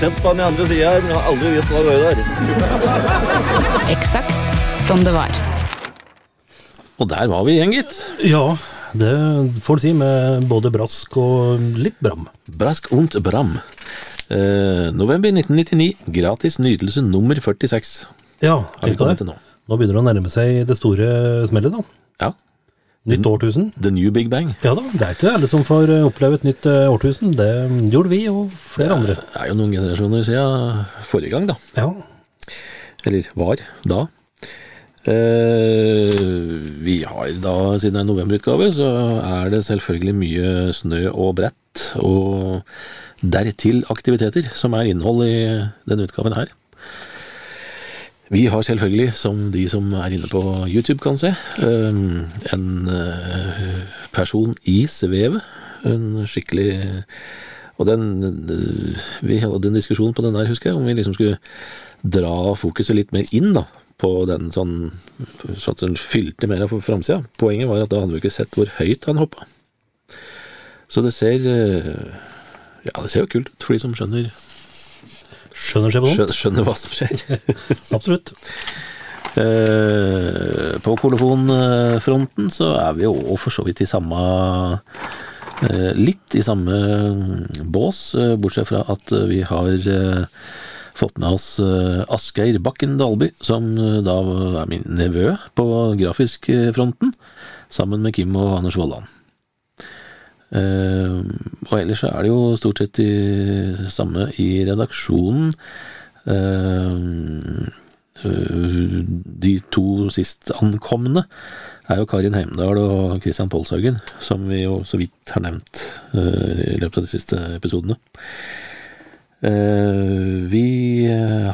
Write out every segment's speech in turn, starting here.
Sett på den andre sida her, men jeg har aldri visst hva det var der. Eksakt som det var. Og der var vi igjen, gitt. Ja, det får du si med både brask og litt bram. Brask und Bram. Eh, november 1999. Gratis nytelse nummer 46. Ja, Har vi kommet det. til nå. Nå begynner det å nærme seg det store smellet, da. Ja. Nytt årtusen. The New Big Bang. Ja da, det er ikke alle som får eh, oppleve et nytt eh, årtusen. Det gjorde vi og flere andre. Det er jo noen generasjoner siden forrige gang, da. Ja, Eller var da. Eh, vi har da, siden det er novemberutgave, så er det selvfølgelig mye snø og brett, og dertil aktiviteter, som er innhold i denne utgaven her. Vi har selvfølgelig, som de som er inne på YouTube kan se, eh, en eh, person i svevet. En skikkelig Og den Vi hadde en diskusjon på den der, husker jeg, om vi liksom skulle dra fokuset litt mer inn, da. På den sånn Så at den fylte mer av framsida. Poenget var at da hadde vi ikke sett hvor høyt han hoppa. Så det ser eh, Ja, det ser jo kult ut for de som skjønner, skjønner seg på sånt. skjønner hva som skjer. Absolutt. Eh, på kolofonfronten så er vi jo for så vidt i samme eh, Litt i samme bås, eh, bortsett fra at vi har fått med oss Asgeir Bakken Dalby, som da er min nevø på grafisk-fronten, sammen med Kim og Anders Vollan. Eh, og ellers så er det jo stort sett de samme i redaksjonen. Uh, Eh, de to sist ankomne er jo Karin Heimdal og Christian Polshaugen, som vi jo så vidt har nevnt eh, i løpet av de siste episodene. Vi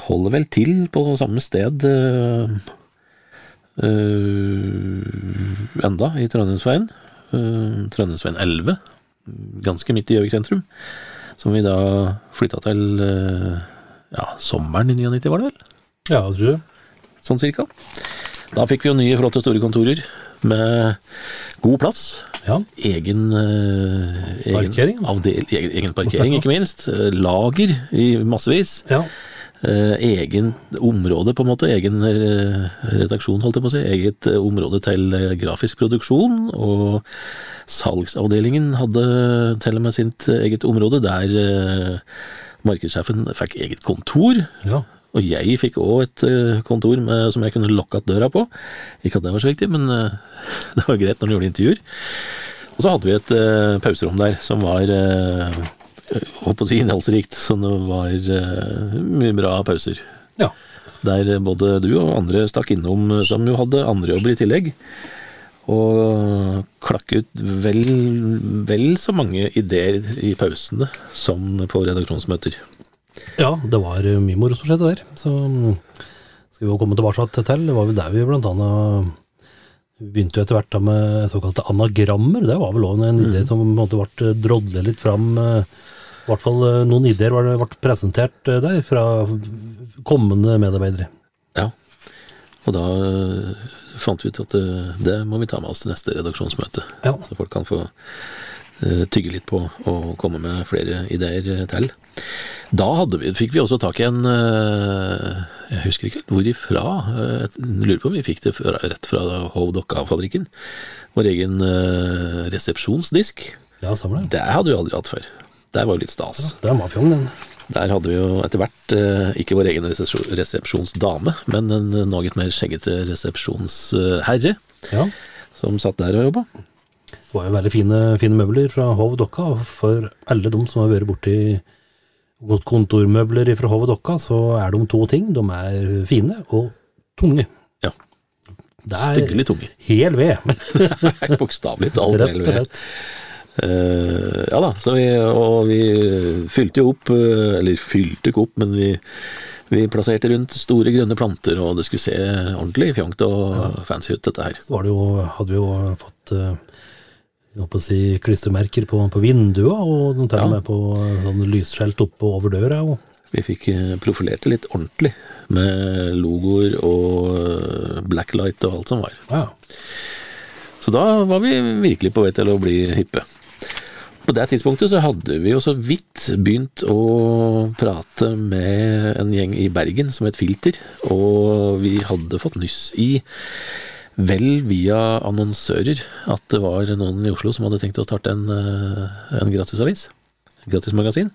holder vel til på samme sted enda, i Trondheimsveien. Eh, Trondheimsveien 11, ganske midt i Gjøvik sentrum. Som vi da flytta til eh, ja, sommeren i 99, var det vel? Ja, jeg tror det. sånn cirka. Da fikk vi jo nye, flotte, store kontorer med god plass. Ja. Egen, eh, egen, Parkering. avdel, egen, egen parkering, ikke minst. Lager i massevis. ja. Eh, egen område, på en måte. Egen eh, redaksjon, holdt jeg på å si. Eget eh, område til grafisk produksjon. Og salgsavdelingen hadde til og med sitt eget område, der markedssjefen fikk eget kontor. ja. Og jeg fikk òg et kontor med, som jeg kunne lokka døra på. Ikke at det var så viktig, men det var greit når du gjorde intervjuer. Og så hadde vi et pauserom der som var holdt på å si innholdsrikt, så det var eh, mye bra pauser. Ja. Der både du og andre stakk innom som jo hadde andre jobber i tillegg. Og klakk ut vel, vel så mange ideer i pausene som på redaksjonsmøter. ja, det var eh, mye moro som skjedde der. Så mm, skal vi jo komme tilbake til. Det var vel der vi blant annet begynte jo etter hvert da med såkalte anagrammer. Det var vel òg en idé som på en måte ble drodlet litt fram. eh, I hvert fall eh, noen ideer ble, ble presentert eh, der fra kommende medarbeidere. Ja, og da øh, fant vi ut at det må vi ta med oss til neste redaksjonsmøte. Ja. Så folk kan få tygge litt på og komme med flere ideer til. Da vi, fikk vi også tak i en Jeg husker ikke hvor ifra. Jeg lurer på om vi fikk det rett fra Hov Dokka-fabrikken. Vår egen resepsjonsdisk. Ja. Det hadde vi aldri hatt før. Det var jo litt stas. Det er fjong, den. Der hadde vi jo etter hvert eh, ikke vår egen resepsjonsdame, men en eh, noe mer skjeggete resepsjonsherre Ja. som satt der og jobba. Det var jo veldig fine, fine møbler fra Hov Dokka. For alle de som har vært borti kontormøbler fra Hov Dokka, så er de to ting. De er fine og tunge. Ja. Styggelig tunge. hel ved. Bokstavelig talt. Rett hele Eh, ja da, så vi, og vi fylte jo opp, eh, eller fylte ikke opp, men vi Vi plasserte rundt store grønne planter, og det skulle se ordentlig fjongt og fancy ut, dette her. Var det jo, hadde vi jo fått eh, jeg si, klistremerker på, på vindua, og til og Ja. med på sånn lysskjelt oppe over døra. Og, Vi fikk profilert det litt ordentlig, med logoer og blacklight og alt som var. ja. Så da var vi virkelig på vei til å bli hippe. På det tidspunktet så hadde vi jo så vidt begynt å prate med en gjeng i Bergen som het Filter, og vi hadde fått nyss i, vel via annonsører, at det var noen i Oslo som hadde tenkt å starte en, eh, en gratisavis. Gratismagasin.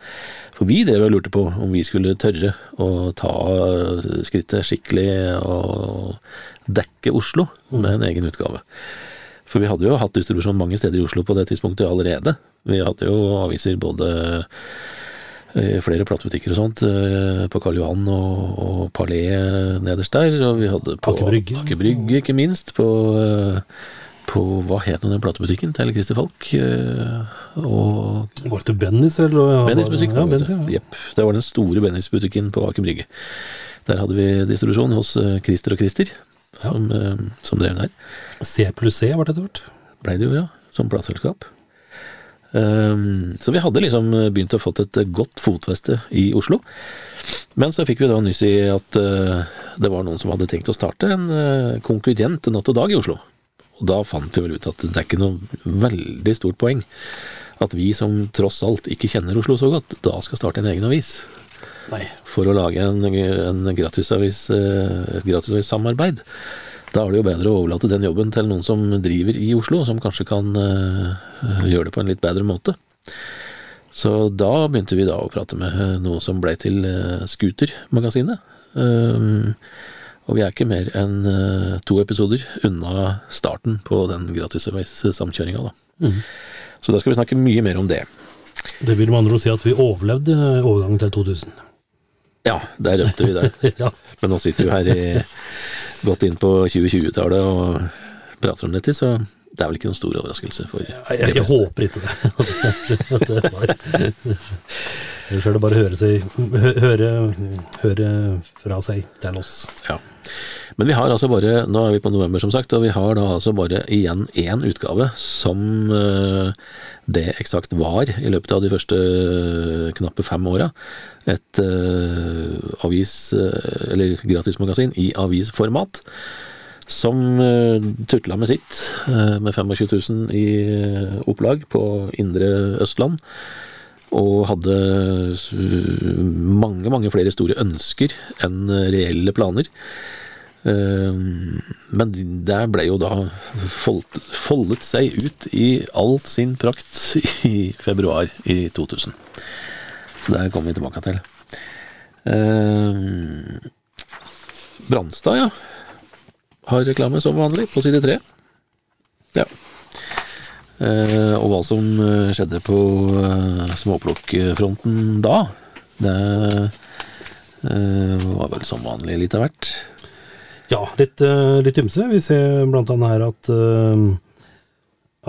For vi drev og lurte på om vi skulle tørre å ta skrittet skikkelig og dekke Oslo med en egen utgave. For vi hadde jo hatt distribusjon mange steder i Oslo på det tidspunktet allerede. Vi hadde jo aviser både i flere platebutikker og sånt, eh, på Karl Johan og, og Palais nederst der, og vi hadde på Aker Brygge. Ikke minst, på, eh, på hva het den platebutikken til Christer Falk? eh, Og Var det til Bennys, eller? Bennys musikk. Ja, Bennys, ja. Jepp. Det var den store Bennys-butikken på Aker Brygge. Der hadde vi distribusjon hos eh, Christer og Christer, som, eh, som drev der C pluss C var det etter hvert. blei det jo, ja, som plateselskap. Um, så vi hadde liksom begynt å fått et godt fotfeste i Oslo. Men så fikk vi da nyss i at uh, det var noen som hadde tenkt å starte en uh, konkurrent Natt og Dag i Oslo. Og da fant vi vel ut at det er ikke noe veldig stort poeng at vi som tross alt ikke kjenner Oslo så godt, da skal starte en egen avis Nei. for å lage en, en gratisavis, eh, et gratisavissamarbeid. Da er det jo bedre å overlate den jobben til noen som driver i Oslo, som kanskje kan eh, gjøre det på en litt bedre måte. Så da begynte vi da å prate med noe som ble til uh, Scooter-magasinet. Og vi er ikke mer enn eh, to episoder unna starten på den gratisavis-samkjøringa, da. Så da skal vi snakke mye mer om det. Det vil med andre ord si at vi overlevde overgangen til 2000. Ja, der rømte vi der. ja. Men nå sitter vi her i, godt inn på 2020-tallet og prater om dette, så det er vel ikke noen stor overraskelse for Jeg, jeg, jeg håper ikke det. Ellers er det bare å høre, seg, høre, høre fra seg til oss. Ja. Men vi har altså bare, nå er vi på november som sagt, og vi har da altså bare igjen én utgave som eh, det eksakt var i løpet av de første eh, knappe fem åra. Et eh, avis, eller gratismagasin i avisformat. Som uh, tutla med sitt, eh, med 25 000 i eh, opplag på indre Østland. Og hadde mange, mange flere store ønsker enn reelle planer. Eh, Men der ble jo da foldet, seg ut i all sin prakt i februar i 2000. Så der kommer vi tilbake til. Eh, Branstad, ja. Har reklame som vanlig på side tre. Ja. Eh, og hva som eh, skjedde på eh, småplukkfronten da, det eh, var vel som vanlig litt av hvert. Ja, litt, eh, litt ymse. Vi ser blant annet her at, eh,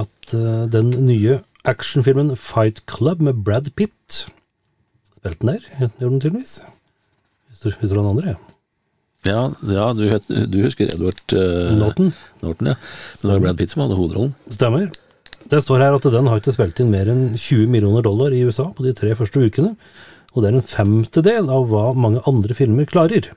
at den nye actionfilmen Fight Club med Brad Pitt Spilte den der? Gjorde den tydeligvis. Husker du han andre? Ja, ja du, het, du husker Edward uh, Norton? Norton, ja. Men det var Brad Pitt som hadde hovedrollen. Stemmer. Det står her at den har ikke spilt inn mer enn 20 millioner dollar i USA på de tre første ukene, og det er en femtedel av hva mange andre filmer klarer.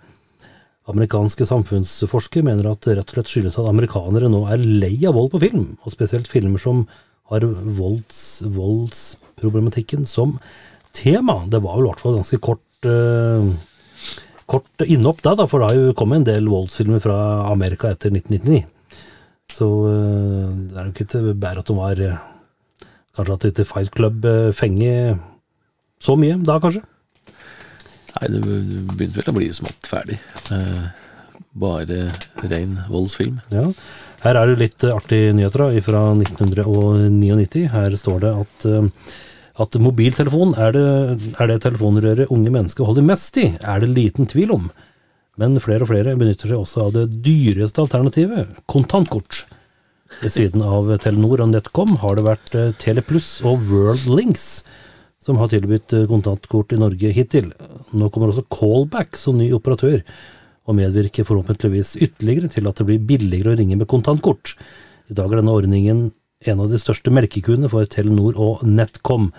Amerikanske samfunnsforskere mener at det rett og slett skyldes at amerikanere nå er lei av vold på film, og spesielt filmer som har volds, voldsproblematikken som tema. Det var vel i hvert fall ganske kort eh, kort innopp da, da, for det har jo kommet en del voldsfilmer fra Amerika etter 1999. Så eh, det er jo ikke til bare at de var eh, Kanskje at ikke Fight Club eh, fenger så mye da, kanskje? Nei, det begynte vel å bli smått ferdig. Eh, bare ren voldsfilm. Ja. Her er det litt artige nyheter da, fra 1999. Her står det at, at mobiltelefon er det, er det telefonrøret unge mennesker holder mest i, er det liten tvil om. Men flere og flere benytter seg også av det dyreste alternativet, kontantkort. Ved siden av Telenor og NetCom har det vært eh, Teleplus og Worldlinks som har tilbudt eh, kontantkort i Norge hittil. Nå kommer også Callback som ny operatør, og medvirker forhåpentligvis ytterligere til at det blir billigere å ringe med kontantkort. I dag er denne ordningen en av de største melkekuene for Telenor og NetCom.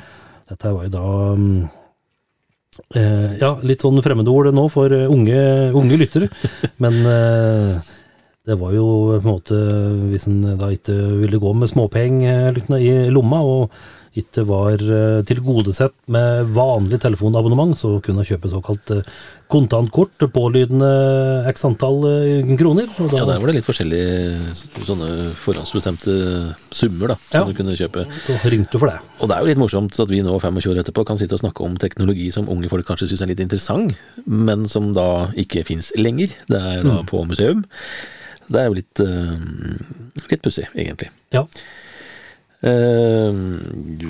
Dette var jo da mm, eh, ja, litt sånn fremmedord nå for eh, unge, unge lyttere, men eh, det var jo på en måte Hvis en da ikke ville gå med småpenger i lomma, og ikke var eh, tilgodesett med vanlig telefonabonnement, så kunne han kjøpe såkalt eh, kontantkort, pålydende x antall eh, kroner. Ja, der var det litt forskjellige sånne forhåndsbestemte summer da, som Ja. du kunne kjøpe. så ringte du for det. Og det er jo litt morsomt at vi nå, 25 år etterpå, kan sitte og snakke om teknologi som unge folk kanskje syns er litt interessant, men som da ikke fins lenger. Det er da på museum. Det er jo litt, litt pussig, egentlig. Ja. Eh,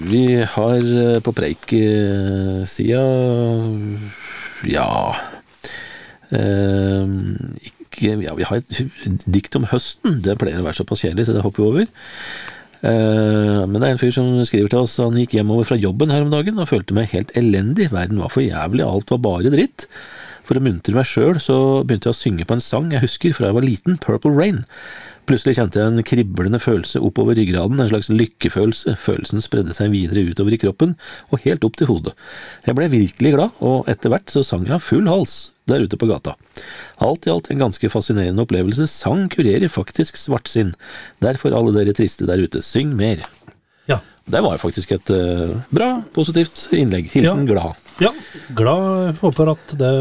vi har eh, på Preik-sida Ja eh, ikke, ja, Vi har et dikt om høsten. Det pleier å være såpass kjedelig, så det hopper vi over. Men det er en fyr som skriver til oss Han gikk hjemover fra jobben her om dagen og følte meg helt elendig. Verden var for jævlig, alt var bare dritt. For å muntre meg sjøl så begynte jeg å synge på en sang jeg husker fra jeg var liten, Purple Rain. Plutselig kjente jeg en kriblende følelse oppover ryggraden, en slags lykkefølelse. Følelsen spredde seg videre utover i kroppen og helt opp til hodet. Jeg ble virkelig glad, og etter hvert så sang jeg full hals der ute på gata. Alt i alt en ganske fascinerende opplevelse. Sang kurerer faktisk svartsinn. Derfor alle dere triste der ute, syng mer. Ja. Det var faktisk et uh, bra, positivt innlegg. Hilsen Ja. glad. ja. Glad håper at det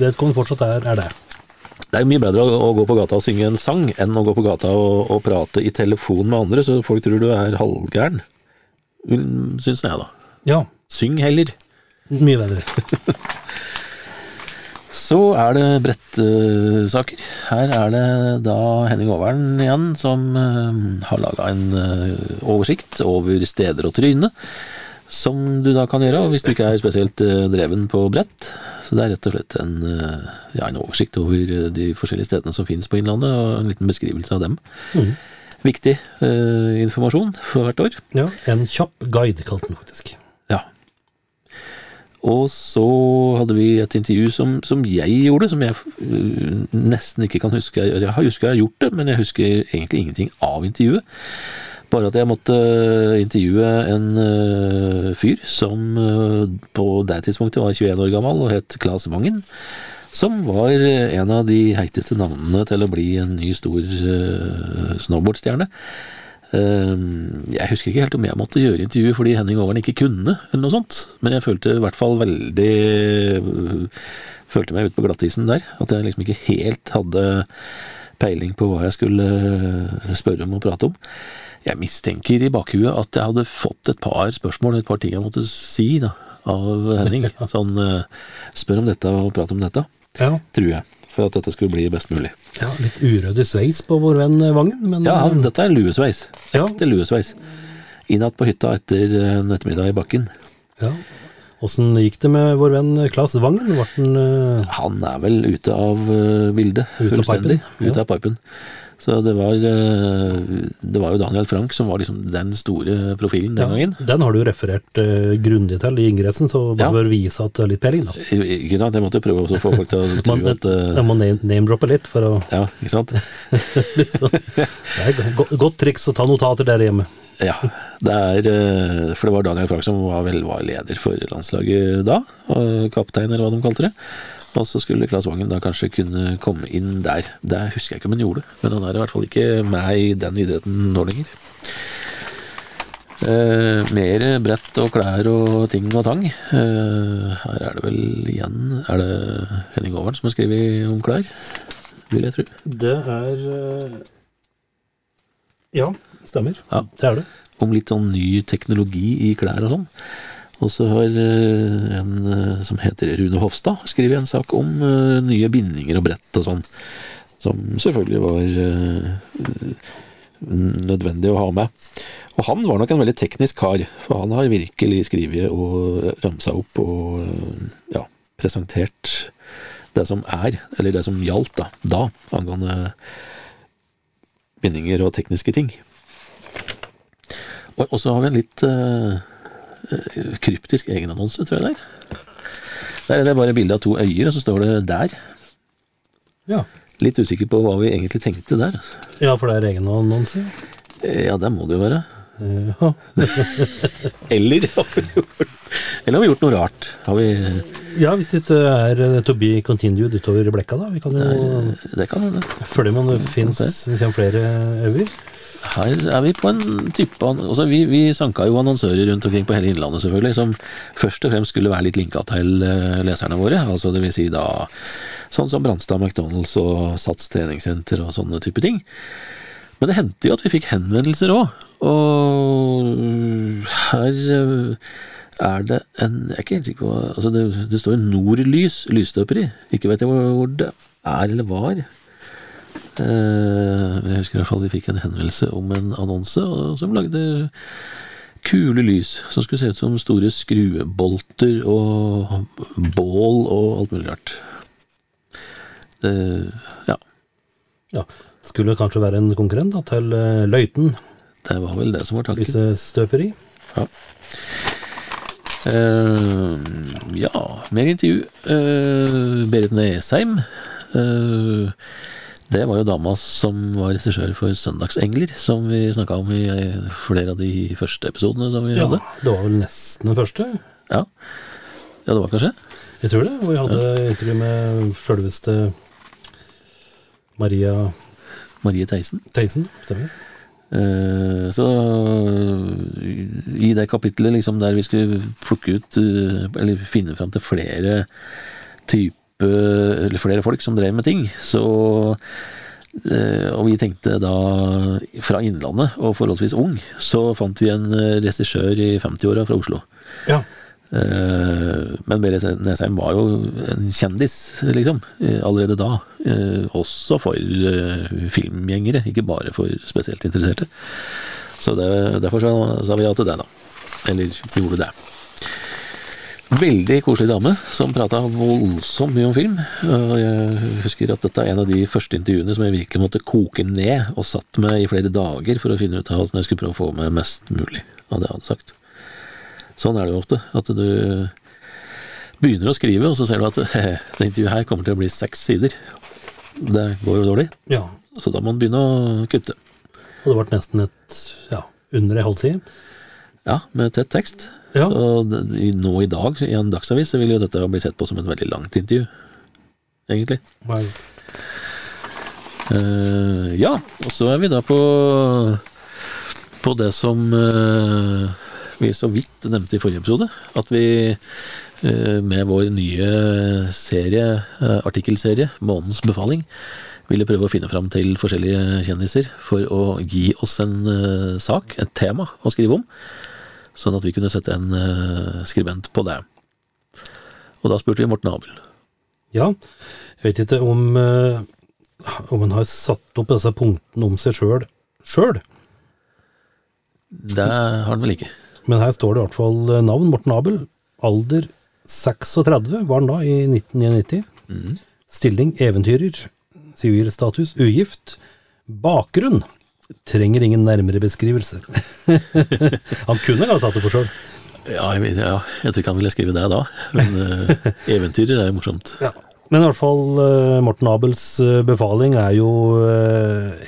vedkommende fortsatt er, er det. Det er jo mye bedre å, gå på gata og synge en sang enn å gå på gata og, og prate i telefon med andre, så folk tror du er halvgæren. Syns jeg, da. Ja. Syng heller. Mye bedre. Så er det brettsaker. Her er det da Henning Over'n igjen som eh, har laga en eh, oversikt over steder å tryne. Som du da kan gjøre hvis du ikke er spesielt eh, dreven på brett. Så det er rett og slett en, eh, ja, en oversikt over eh, de forskjellige stedene som finnes på Innlandet, og en liten beskrivelse av dem. Viktig eh, informasjon for hvert år. Ja, En kjapp guide, kalte den faktisk. Ja. Og så hadde vi et intervju som, som jeg gjorde, som jeg nesten ikke kan huske. Jeg har husker jeg har gjort det, men jeg husker egentlig ingenting av intervjuet. Bare at jeg måtte øh, intervjue en øh, fyr som øh, på det tidspunktet var 21 år gammel og het Claes Vangen. Som var en av de heiteste navnene til å bli en ny stor snowboardstjerne. Ehm, Jeg husker ikke helt om jeg måtte gjøre intervjuet fordi Henning Over'n ikke kunne, eller noe sånt. Men jeg følte i hvert fall veldig Følte meg ute på glattisen der. At jeg liksom ikke helt hadde peiling på hva jeg skulle spørre om og prate om. Jeg mistenker i bakhuet at jeg hadde fått et par spørsmål, et par ting jeg måtte si da, av Henning. Sånn Spør om dette og prat om dette, Ja. tror jeg. For at dette skulle bli best mulig. ja litt urøde sveis på vår venn Vangen, men Ja, han, dette er luesveis. Ja. Ekte luesveis. Innad på hytta etter en ettermiddag i bakken. ja. Åssen gikk det med vår venn Claes Vangen? Han eh, Han er vel ute av eh, bildet. Ut av fullstendig. pipen, Ute av pipen. Så det var, eh, det var jo Daniel Frank som var liksom den store profilen den ja, gangen. Den har du referert uh, grundig til i ingressen, så bare Ja. bør vise at det er litt peiling, da. Ikke sant? Jeg måtte prøve å få folk til å tro Man, at uh, jeg må name- name-droppe litt for å Ja, ikke sant? liksom. Det er go godt triks å ta notater der hjemme. Ja. Det er For det var Daniel Frank som var, vel var leder for landslaget da. Og kaptein, eller hva de kalte det. Og så skulle Claes Wangen da kanskje kunne komme inn der. Det husker jeg ikke om han gjorde, men han er i hvert fall ikke med i den idretten nå lenger. Eh, mer brett og klær og ting og tang. Eh, her er det vel igjen Er det Henning Overen som har skrevet om klær? Vil jeg tro. Det er eh, Ja, stemmer. Ja. Det er det. om litt sånn ny teknologi i klær og sånn. Og så har eh, en eh, som heter Rune Hofstad skrevet en sak om eh, nye bindinger og brett og sånn. Som selvfølgelig var nødvendig å ha med. Og han var nok en veldig teknisk kar, for han har virkelig skrevet og ramsa opp og ja, presentert det som er, eller det som gjaldt da, da angående bindinger og tekniske ting. Og, så har vi en litt, kryptisk egenannonse, tror jeg det er. Der er det bare bilde av to øyer, og så står det 'der'. Ja. Litt usikker på hva vi egentlig tenkte der. ja, for det er egenannonse? Eh, Ja, det må det jo være. Ja. Eller har vi gjort, eller har vi gjort noe rart? Har vi, ja, hvis det ikke er eh, to be continued utover blekka, da. Vi kan jo det kan hende. følge med om det fins flere øyer. Her er vi på en type altså vi, vi sanka jo annonsører rundt omkring på hele Innlandet, selvfølgelig, som først og fremst skulle være litt linka til eh, leserne våre. altså det vil si da sånn som Brannstad McDonald's og Sats treningssenter og sånne type ting. Men det hendte jo at vi fikk henvendelser òg, og her eh, er det en Jeg er ikke helt sikker på altså Det, det står Nordlys lysstøperi. Ikke vet jeg hvor det er eller var. Eh, Jeg husker i hvert fall vi fikk en henvendelse om en annonse som lagde kule lys som skulle se ut som store skruebolter og bål og alt mulig rart. Det, ja, Ja. Skulle kanskje være en konkurrent da, til eh, Løiten det var vel det som var tanken. Disse støperi. ja, mer intervju. Uh, Berit Nesheim. eh, det var jo dama som var regissør for Søndagsengler, som vi snakka om i flere av de første episodene som vi Ja, hadde. det var vel nesten den første. Ja. ja, det var kanskje? Jeg tror det. Og vi hadde intervju med sjølveste Maria Marie Theisen. Theisen. Stemmer. Uh, så i det kapitlet liksom der vi skulle plukke ut, uh, eller finne fram til flere type, eller flere folk som drev med ting, så eh, og vi tenkte da fra Innlandet, og forholdsvis ung, så fant vi en regissør i 50-åra fra Oslo. Ja. Eh, Men Berit Nesheim var jo en kjendis, liksom, eh, allerede da. Også for filmgjengere, ikke bare for spesielt interesserte. Så det, derfor så sa vi ja til det, da. Eller gjorde det. Veldig koselig dame som prata voldsomt mye om film. Og jeg husker at dette er en av de første intervjuene som jeg virkelig måtte koke ned, og satt med i flere dager for å finne ut av hvordan jeg skulle prøve å få med mest mulig av det jeg hadde sagt. Sånn er det jo ofte. At du begynner å skrive, og så ser du at det intervjuet her kommer til å bli seks sider. Det går jo dårlig, ja. så da må man begynne å kutte. Og det ble nesten et ja, under ei halvside. Ja, med tett tekst. Ja. Og nå i dag, i en dagsavis, så vil jo dette bli sett på som et veldig langt intervju. Egentlig. Wow. Uh, ja, og så er vi da på på det som uh, vi så vidt nevnte i forrige episode. At vi uh, med vår nye serie, artikkelserie, Månens befaling, ville prøve å finne fram til forskjellige kjendiser for å gi oss en sak, et tema, å skrive om. Sånn at vi kunne sette en eh, skribent på det. Og da spurte vi Morten Abel. Ja, jeg vet ikke om eh, om han har satt opp disse punktene om seg sjøl sjøl, Det har han vel ikke. men her står det i hvert fall eh, navn Morten Abel. Alder 36 var han da, i 1999. Stilling eventyrer. Sivilstatus ugift. Bakgrunn trenger ingen nærmere beskrivelse. han kunne kanskje satt det for sjøl. Ja, jeg, ja, jeg tror ikke han ville skrive det da, men uh, eventyrer er jo morsomt. Ja. Men i hvert fall uh, Morten Abels eh, befaling er jo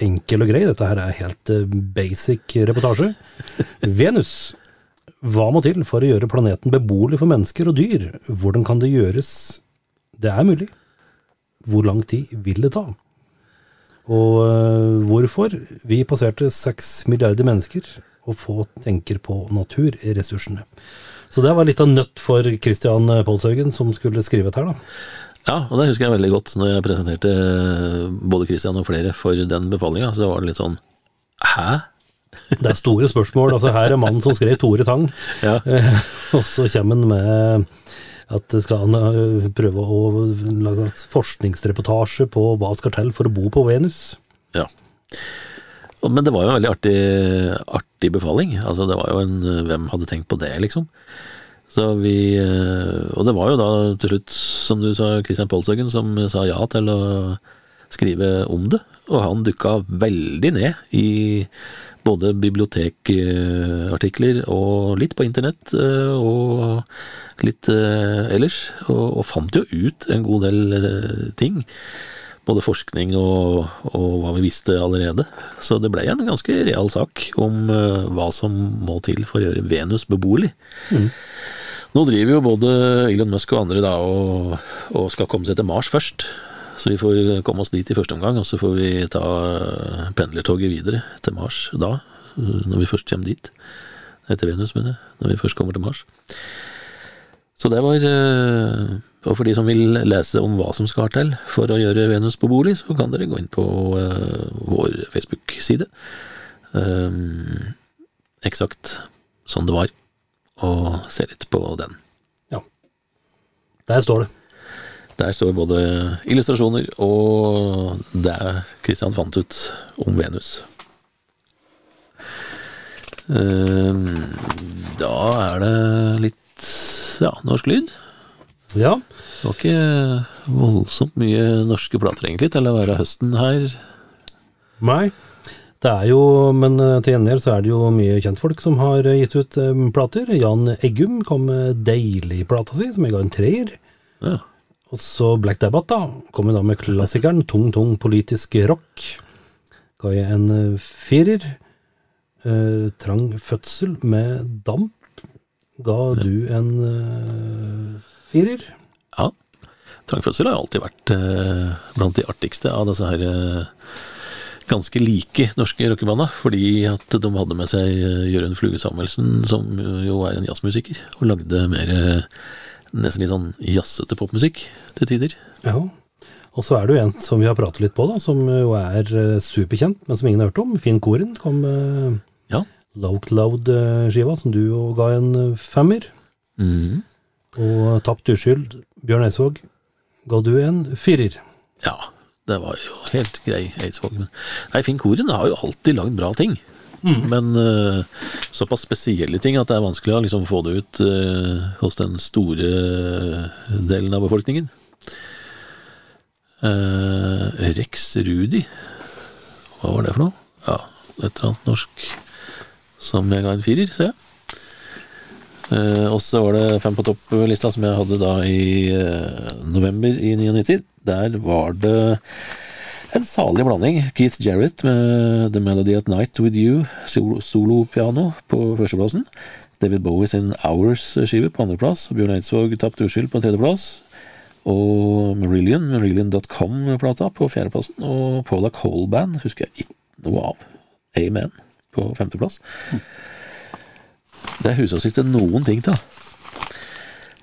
enkel og grei. Dette her er helt basic reportasje. Venus. Hva må til for å gjøre planeten beboelig for mennesker og dyr? Hvordan kan det gjøres? Det er mulig. Hvor lang tid vil det ta? Og eh, hvorfor? Vi passerte seks milliarder mennesker, og få tenker på naturressursene. Så det var litt av nøtt for Christian Polshaugen, som skulle skrive dette her, da. Ja, og det husker jeg veldig godt når jeg presenterte eh, både Christian og flere for den befalinga, så var det litt sånn Hæ? Det er store spørsmål. altså Her er mannen som skrev Tore Tang, Ja, eh, og så kommer han med at skal han eh, prøve å lage en forskningsreportasje på hva skal til for å bo på Venus. ja. Men det var jo en veldig artig, artig befaling. Altså, det var jo en Hvem hadde tenkt på det, liksom? Så vi eh, Og det var jo da til slutt, som du sa, Christian Polshaugen som sa ja til å skrive om det. Og han dukka veldig ned i både bibliotekartikler og litt på internett eh, og litt eh, ellers, og, og fant jo ut en god del eh, ting. Både forskning og, og hva vi visste allerede. Så det ble en ganske real sak om hva som må til for å gjøre Venus beboelig. Nå driver jo både Elon Musk og andre da og, og skal komme seg til Mars først. Så vi får komme oss dit i første omgang, og så får vi ta eh, pendlertoget videre til Mars da, når vi først kommer dit. Etter Venus, mener jeg. Når vi først kommer til Mars. Så det var eh, Og for de som vil lese om hva som skal til for å gjøre Venus beboelig, så kan dere gå inn på eh, vår Facebook-side. Eksakt sånn det var, og se litt på den. Ja. Der står det. Der står både illustrasjoner og det Christian fant ut om Venus. Ehm, Da er det litt ja, norsk lyd. Ja. Det var ikke voldsomt mye norske plater egentlig til å være høsten her. Nei. Det er jo, men eh, til gjengjeld så er det jo mye kjentfolk som har eh, gitt ut eh, plater. Jan Eggum kom med Deilig-plata si, som jeg ga en treer. Ja. Og så Black Dabbat, da. Kom jo da med klassikeren Tung, tung politisk rock. Ga jeg en eh, firer. Eh, trang fødsel med damp. Ga du en eh, firer? ja. Trangfødsel har alltid vært eh, blant de artigste av disse her eh, ganske like norske rockebanda, fordi at de hadde med seg eh, Jørund Fluge Samuelsen, som jo er en jazzmusiker, og lagde mer nesten litt sånn jazzete popmusikk til tider. Ja. Og så er det jo en som vi har pratet litt på, da, som jo er eh, superkjent, men som ingen har hørt om. Finn Koren kom med Ja. Low Cloud-skiva, som du jo ga en eh, femmer. Mm. Og Tapt uskyld, Bjørn Eidsvåg, ga du en firer. Ja, det var jo helt grei Eidsvåg. Men nei, Finn Koren har jo alltid lagd bra ting. Men uh, såpass spesielle ting at det er vanskelig å liksom få det ut uh, hos den store delen av befolkningen. Uh, Rex Rudi, hva var det for noe? Ja, et eller annet norsk som jeg ga en firer, ser jeg. Eh, og så var det Fem på topp-lista som jeg hadde da i eh, november i 99. Der var det en salig blanding. Keith Jarrett med The Melody at Night With You, solo- solopiano på førsteplassen. David Bowie sin Hours-skive på andreplass. Bjørn Eidsvåg Tapt uskyld på tredjeplass. Og Marillion, Marillion.com-plata på fjerdeplassen. Og Paula Cole Band husker jeg ikke noe av. Amen på femteplass. Det er huset sitt til noen ting til.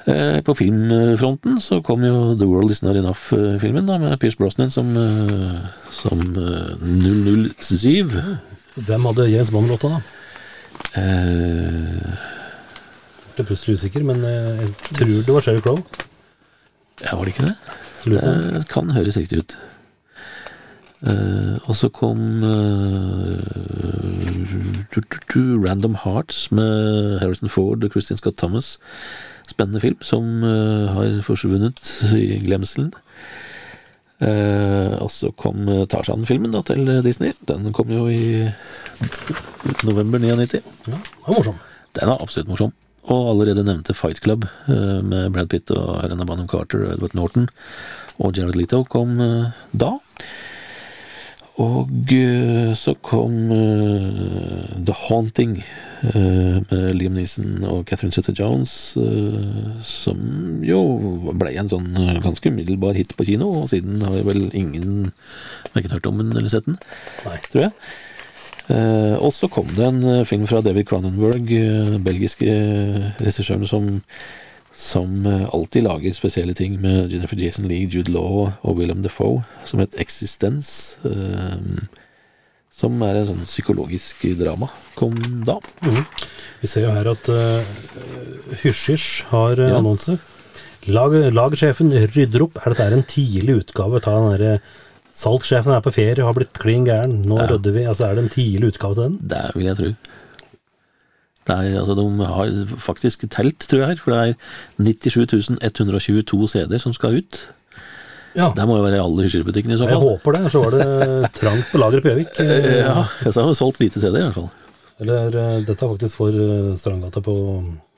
Eh, På filmfronten så kom jo The World Is Not Enough-filmen, da, med Pierce Brosnan som, eh, som eh, 007. Hvem hadde James Bond-låta, da? Eh, Jeg ble plutselig usikker, men eh, jeg tror det var Sherry Crow. ja, var det ikke det? Det kan høres riktig ut. Uh, og så kom eh, tu, Random Hearts med Harrison Ford og Christian Scott Thomas. Spennende film som eh, har forsvunnet i glemselen. Eh, og så kom eh, Tarzan-filmen da til Disney. Den kom jo i november 99. Ja, det var morsom. Den er absolutt morsom. Og allerede nevnte Fight Club med Brad Pitt og Helena Bonham Carter og Edward Norton og Jared Leto kom da. Og eh, så kom uh, The Haunting uh, med Liam Neeson og Catherine Zeta-Jones, uh, som jo ble en sånn ganske umiddelbar hit på kino, og siden har vel ingen verken hørt om den eller sett den, Nei. tror jeg. Og så kom det en film fra David Cronenberg, den belgiske regissøren som, som eh, alltid lager spesielle ting med Jennifer Jason Leigh, Jude Law og Willem Defoe, som het Existence. eh, som er en sånn psykologisk drama. Kom da. Vi ser jo her at uh, Hysj-Hysj har Ja. annonse. Lag, lagersjefen rydder opp. Er dette en tidlig utgave av den derre Salgssjefen er på ferie og har blitt klin gæren. Nå Ja. rydder vi. Altså, er det en tidlig utgave til den? Det vil jeg tro. Er, altså, de har faktisk telt, tror jeg, her, for det er 97 122 CD-er som skal ut. Ja, Det må jo være i alle hysjerbutikkene i så fall. jeg håper det. Så var det trangt på lageret på Gjøvik. Eh, Ja, jeg har jo solgt lite CD i hvert fall. Eller eh, dette er faktisk for eh, Strandgata på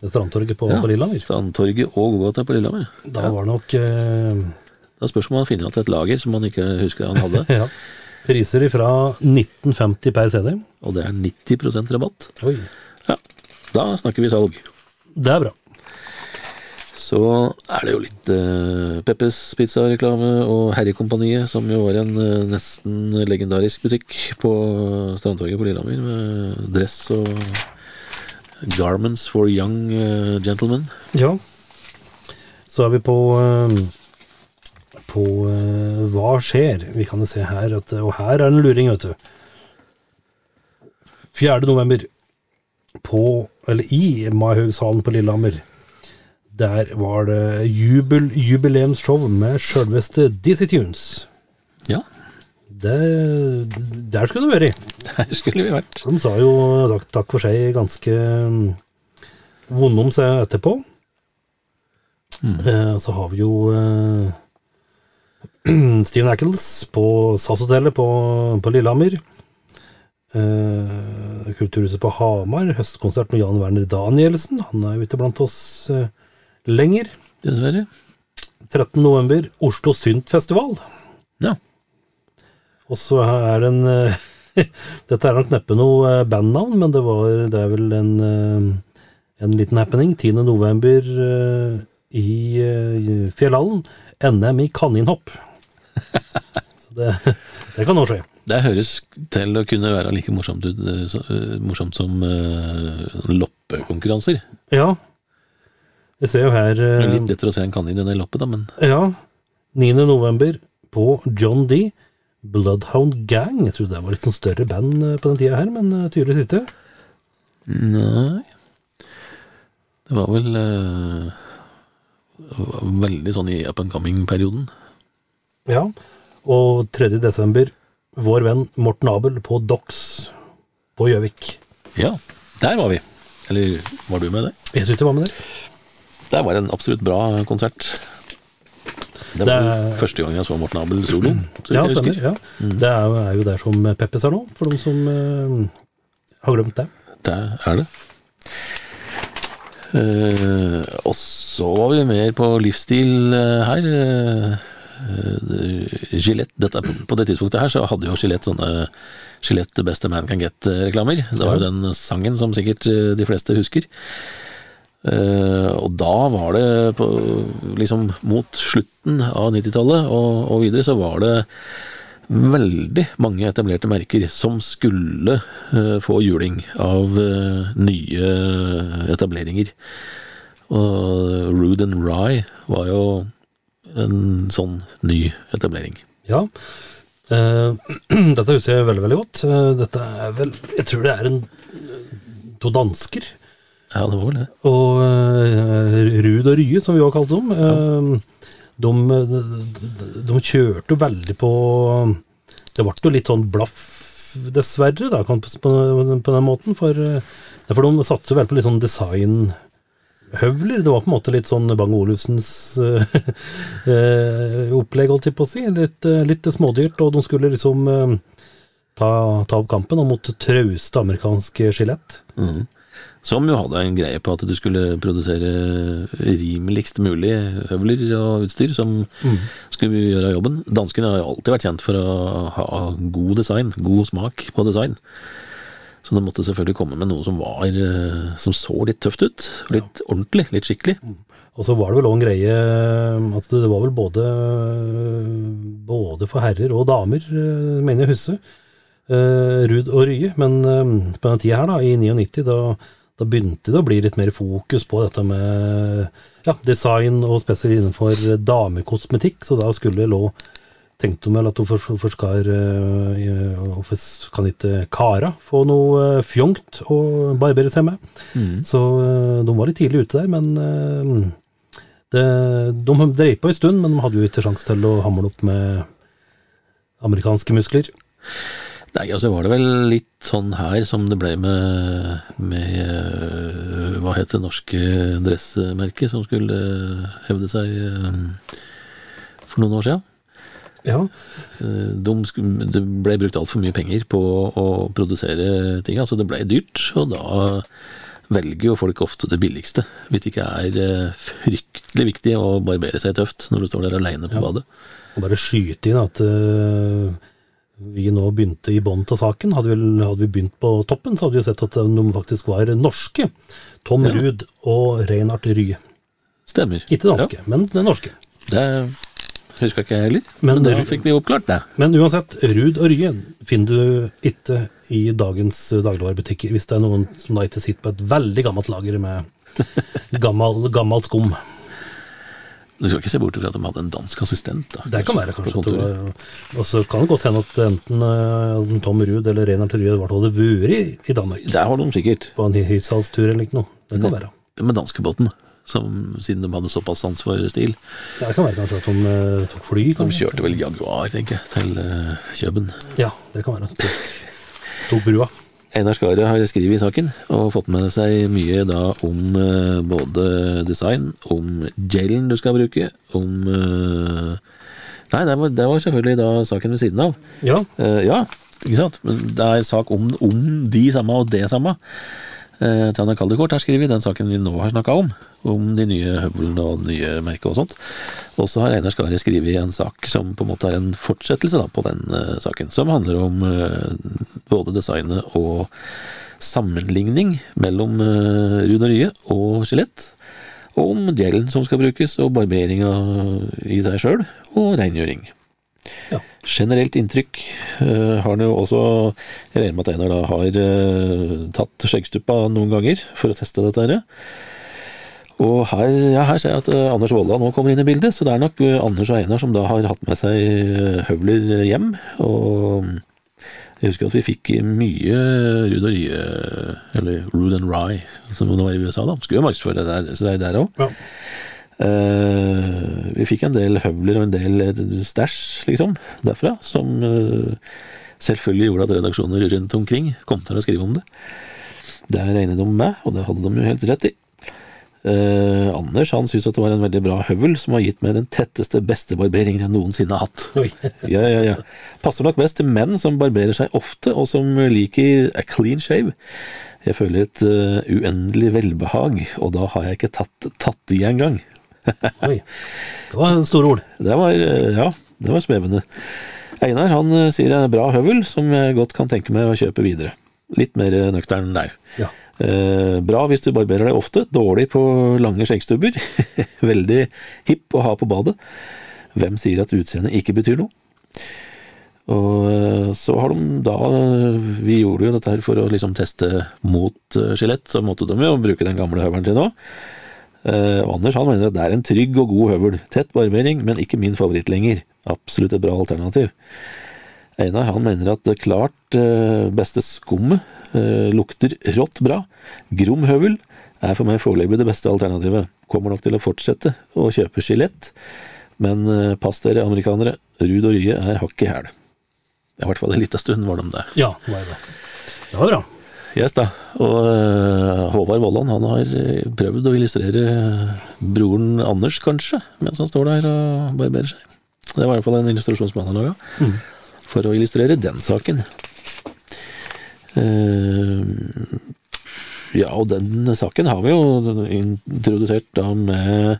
Strandtorget på, Ja. på Lillehammer. Strandtorget og gågata på Lillehammer. Da var det nok eh, Da spørs om han finner igjen et lager som han ikke husker han hadde. ja, priser fra 1950 per CD. Og det er 90% rabatt. Oi, Ja, da snakker vi salg. det er bra. Så er det jo litt uh, Peppes pizzareklame og Herrekompaniet, som jo var en uh, nesten legendarisk butikk på Strandtorget på Lillehammer, med dress og garments for young uh, gentlemen. Ja. Så er vi på eh, på eh, hva skjer. Vi kan se her at Og her er det en luring, vet du. 4. november på Eller i Maihaugshallen på Lillehammer. Der var det jubel, jubileumsshow med sjølveste Dizzie Tunes. Ja, Der, der skulle du vært. der skulle vi vært. De sa jo takk, takk for seg ganske mm, vonde om seg etterpå. Eh, så har vi jo eh, Steve Ackles på SAS-hotellet på, på Lillehammer. Eh, Kulturhuset på Hamar, høstkonsert med Jan Werner Danielsen. Han er jo ikke blant oss uh, lenger. Dessverre. 13. november, Oslo Syntfestival. Ja. Og så er det en uh, Dette er nok neppe noe bandnavn, men det, var, det er vel en, en liten happening. 10. november eh, i Fjellhallen. NM i kaninhopp. Så det, det kan nå skje. Det høres til å kunne være like morsomt, ut, eh, eh, morsomt som uh, loppekonkurranser. Ja. Jeg ser jo her Det eh, er litt lettere å se en kanin enn en loppe, da, men Ja. 9. november på John D. Bloodhound Gang. Jeg trodde det var litt sånn større band eh, på den tida her, men eh, tydeligvis ikke. Nei Det var vel eh, var veldig sånn i up and coming-perioden. Ja. Og 3. desember, vår venn Morten Abel på Dox på Gjøvik. Ja, der var vi. Eller var du med der? Jeg synes jeg var med der. Det var en absolutt bra konsert. Det var Det er- første gang jeg så Morten Abel solo. så Ja, stemmer. husker. Mm. Det er, jo- er jo der som Peppes er nå, for de som uh, har glemt det. Det er det. Uh, og så var vi mer på livsstil uh, her. Eh, Gillette, dette, på det tidspunktet her så hadde jo Gillette sånne Gillette Best a Man Can Get-reklamer. Det var jo den sangen som sikkert eh, de fleste husker. Eh, og da var det på, liksom mot slutten av 90-tallet og, og videre, så var det veldig mange etablerte merker som skulle eh, få juling av eh, nye etableringer. Og Rude and Rye var jo en sånn ny etablering. Ja. Eh, dette husker jeg veldig, veldig godt. Eh, dette er vel Jeg tror det er en to dansker. Ja, det var vel det. Og eh, Rud og Rye, som vi har kalt dem. Ja. de, de, de kjørte veldig på Det ble jo litt sånn blaff, dessverre, da, på, på, den måten. For, for de satser veldig på litt sånn designhøvler. Det var på en måte litt sånn Bang Olufsens eh, eh, opplegg, holdt jeg på å si. Litt, eh, litt smådyrt, og de skulle liksom ta, ta opp kampen mot trauste amerikanske skjelett. Mm. Som jo hadde en greie på at du skulle produsere rimeligst mulig høvler og utstyr som skulle gjøre jobben. Danskene har jo alltid vært kjent for å ha god design, god smak på design. Så det måtte selvfølgelig komme med noe som var eh, som så litt tøft ut. Litt ordentlig, litt skikkelig. Og så var det vel òg en greie at det var vel både, både for herrer og damer, eh, mener jeg huske, eh, Ruud og Rye. Men eh, på den tida her, da, i 99, da, da begynte det å bli litt mer fokus på dette med ja, design, og spesielt innenfor damekosmetikk, så da skulle det lå Tenkte hun vel at for eh, hvorfor kan ikke kara få noe eh, fjongt å barbere seg med? Så eh, de var litt tidlig ute der, men det, de drev på en stund, men de hadde jo ikke sjanse til å hamle opp med amerikanske muskler. Nei, altså var det vel litt sånn her som det ble med, med Hva het det norske dressmerket som skulle hevde seg for noen år siden? Ja, Eh, De, det ble brukt altfor mye penger på å produsere ting. Altså det ble dyrt, og da velger jo folk ofte det billigste. Hvis det ikke er eh, fryktelig viktig å barbere seg tøft når du står der aleine på Ja. badet. og bare skyte inn at uh, vi nå begynte i bånn av saken. Hadde vi, hadde vi begynt på toppen, så hadde vi sett at de faktisk var norske. Tom Ja. Ruud og Reinhard Rye. Stemmer. Ikke danske, men det norske. Det det huska ikke jeg heller, Men men, da fikk vi oppklart det. Men uansett, Ruud og Ryen finner du ikke i dagens dagligvarebutikker, hvis det er noen som da ikke sitter på et veldig gammelt lager med gammel, gammelt skum. Du skal ikke se bort fra at de hadde en dansk assistent. da. Det kan være kanskje. det Og så kan det godt hende at enten uh, Tom Ruud eller Reinhard fall hadde vært i, i Danmark. Der har de sikkert. På en hytsalstur eller noe. Det kan Ne- være. Med danskebåten, som, siden de hadde såpass sans for stil. Det kan være kanskje at de uh, tok fly. De kjørte vel Jaguar, tenker jeg, til uh, Kjøben. Ja, det kan være. Tok, tok brua. Einar Skaret har skrevet i saken, og fått med seg mye da om uh, både design, om gelen du skal bruke, om Nei, det var, det var selvfølgelig da saken ved siden av. Ja, ja, ikke sant? Men det er sak om, om de samme og det samme. Uh, Tanja Kaldekort har skrevet den saken vi nå har snakka om, om de nye høvlene og nye merket og sånt. Og så har Einar Skare skrevet en sak som på en måte er en fortsettelse da, på den uh, saken, som handler om uh, både designet og sammenligning mellom uh, Rune Rye og skjelett. Og om gelen som skal brukes, og barberinga i seg sjøl, og rengjøring. Ja. Generelt inntrykk eh, har han jo også Jeg regner med at Einar da har eh, tatt skjeggstuppa noen ganger for å teste dette her. Og her, ja, her ser jeg at eh, Anders Volda nå kommer inn i bildet, så det er nok Anders og Einar som da har hatt med seg høvler hjem. Og jeg husker at vi fikk mye Ruud og Rye, eller Ruud and Rye, som det var i USA, da. Skulle jo markedsføre det der, så det er der òg. Eh, vi fikk en del høvler og en del eh, stæsj, liksom, derfra, som uh, selvfølgelig gjorde at redaksjoner rundt omkring kom til å skrive om det. Det regnet de med, og det hadde de jo helt rett i. Uh, Anders han syntes at det var en veldig bra høvel som har gitt meg den tetteste, beste barberingen jeg noensinne har hatt. Ja, ja, ja. Passer nok best til menn som barberer seg ofte, og som liker a clean shave. Jeg føler et uh, uendelig velbehag, og da har jeg ikke tatt, tatt i engang. Oi. Det var store ord. Det var, eh, ja, det var svevende. Einar han eh, sier en bra høvel som jeg godt kan tenke meg å kjøpe videre. Litt mer eh, nøktern der. Ja. Eh, bra hvis du barberer deg ofte, dårlig på lange skjeggstubber. Veldig hipp å ha på badet. Hvem sier at utseendet ikke betyr noe? Og så har de da Vi gjorde jo dette her for å liksom teste mot skjelett, så måtte de jo bruke den gamle høvelen sin òg. Eh, og Anders han mener at det er en trygg og god høvel. Tett barbering, men ikke min favoritt lenger. Absolutt et bra alternativ. Einar han mener at det klart eh, beste skummet eh, lukter rått bra. Grom høvel er for meg foreløpig det beste alternativet. Kommer nok til å fortsette å kjøpe skjelett, men pass dere amerikanere, Ruud og Rye er hakk i hæl. I hvert fall en liten stund var de det. Ja, det var det. Det var bra. Yes da, og eh, Håvard Vollan han har eh, prøvd å illustrere broren Anders, kanskje, mens han står der og barberer seg. Det var i hvert fall en illustrasjon som han laga, for å illustrere den saken. Uh, ja, og den saken har vi jo introdusert da med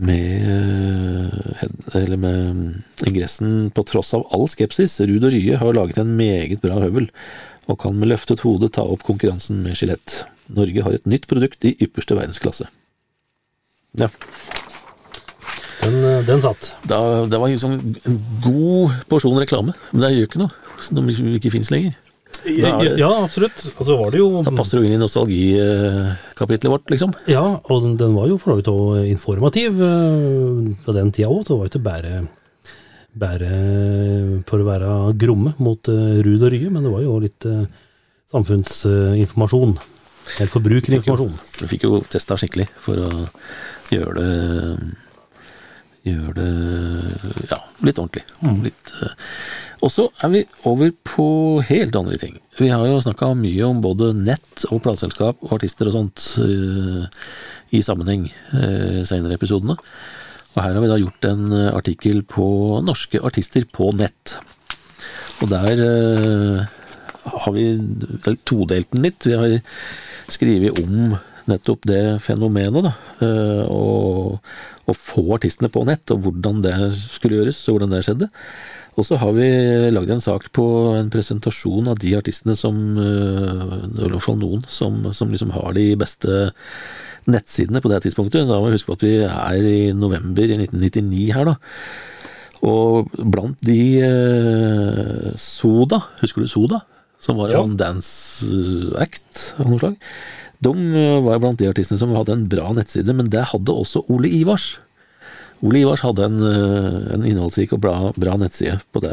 med, eller med ingressen på tross av all skepsis. Ruud og Rye har laget en meget bra høvel, og kan med løftet hode ta opp konkurransen med skjelett. Norge har et nytt produkt i ypperste verdensklasse. Ja, Den, øh, den satt. da, det var sånn en god porsjon reklame, men det gjør ikke noe, som ikke fins lenger. Da er det- ja, absolutt. Altså var det jo Da passer det jo inn i nostalgikapitlet vårt, liksom. Ja, og den, den var jo for så vidt informativ øh, på den tida òg. Det var jo ikke bare, bare for å være gromme mot uh, Ruud og Rye, men det var jo litt uh, samfunnsinformasjon. Eller forbrukerinformasjon. Du fikk jo testa skikkelig for å gjøre det Gjøre det ja, litt ordentlig. Litt, eh. Og så er vi over på helt andre ting. Vi har jo snakka mye om både nett og plateselskap og artister og sånt eh, i sammenheng uh, senere i episodene. Og her har vi da gjort en eh, artikkel på norske artister på nett. Og der eh, har vi todelt den litt. Vi har skrevet om nettopp det fenomenet, da. eh, og å få artistene på nett, og hvordan det skulle gjøres, og hvordan det skjedde. Og så har vi lagd en sak på en presentasjon av de artistene som I hvert fall noen som, som liksom har de beste nettsidene på det tidspunktet. Da må vi huske på at vi er i november i 1999 her, da. Og blant de eh, Soda, husker du Soda? Som var en Ja. sånn dance act av noe slag. De eh, var blant de artistene som hadde en bra nettside, men det hadde også Ole Ivars. Ole Ivars hadde en, eh, en innholdsrik og bra, bra nettside på det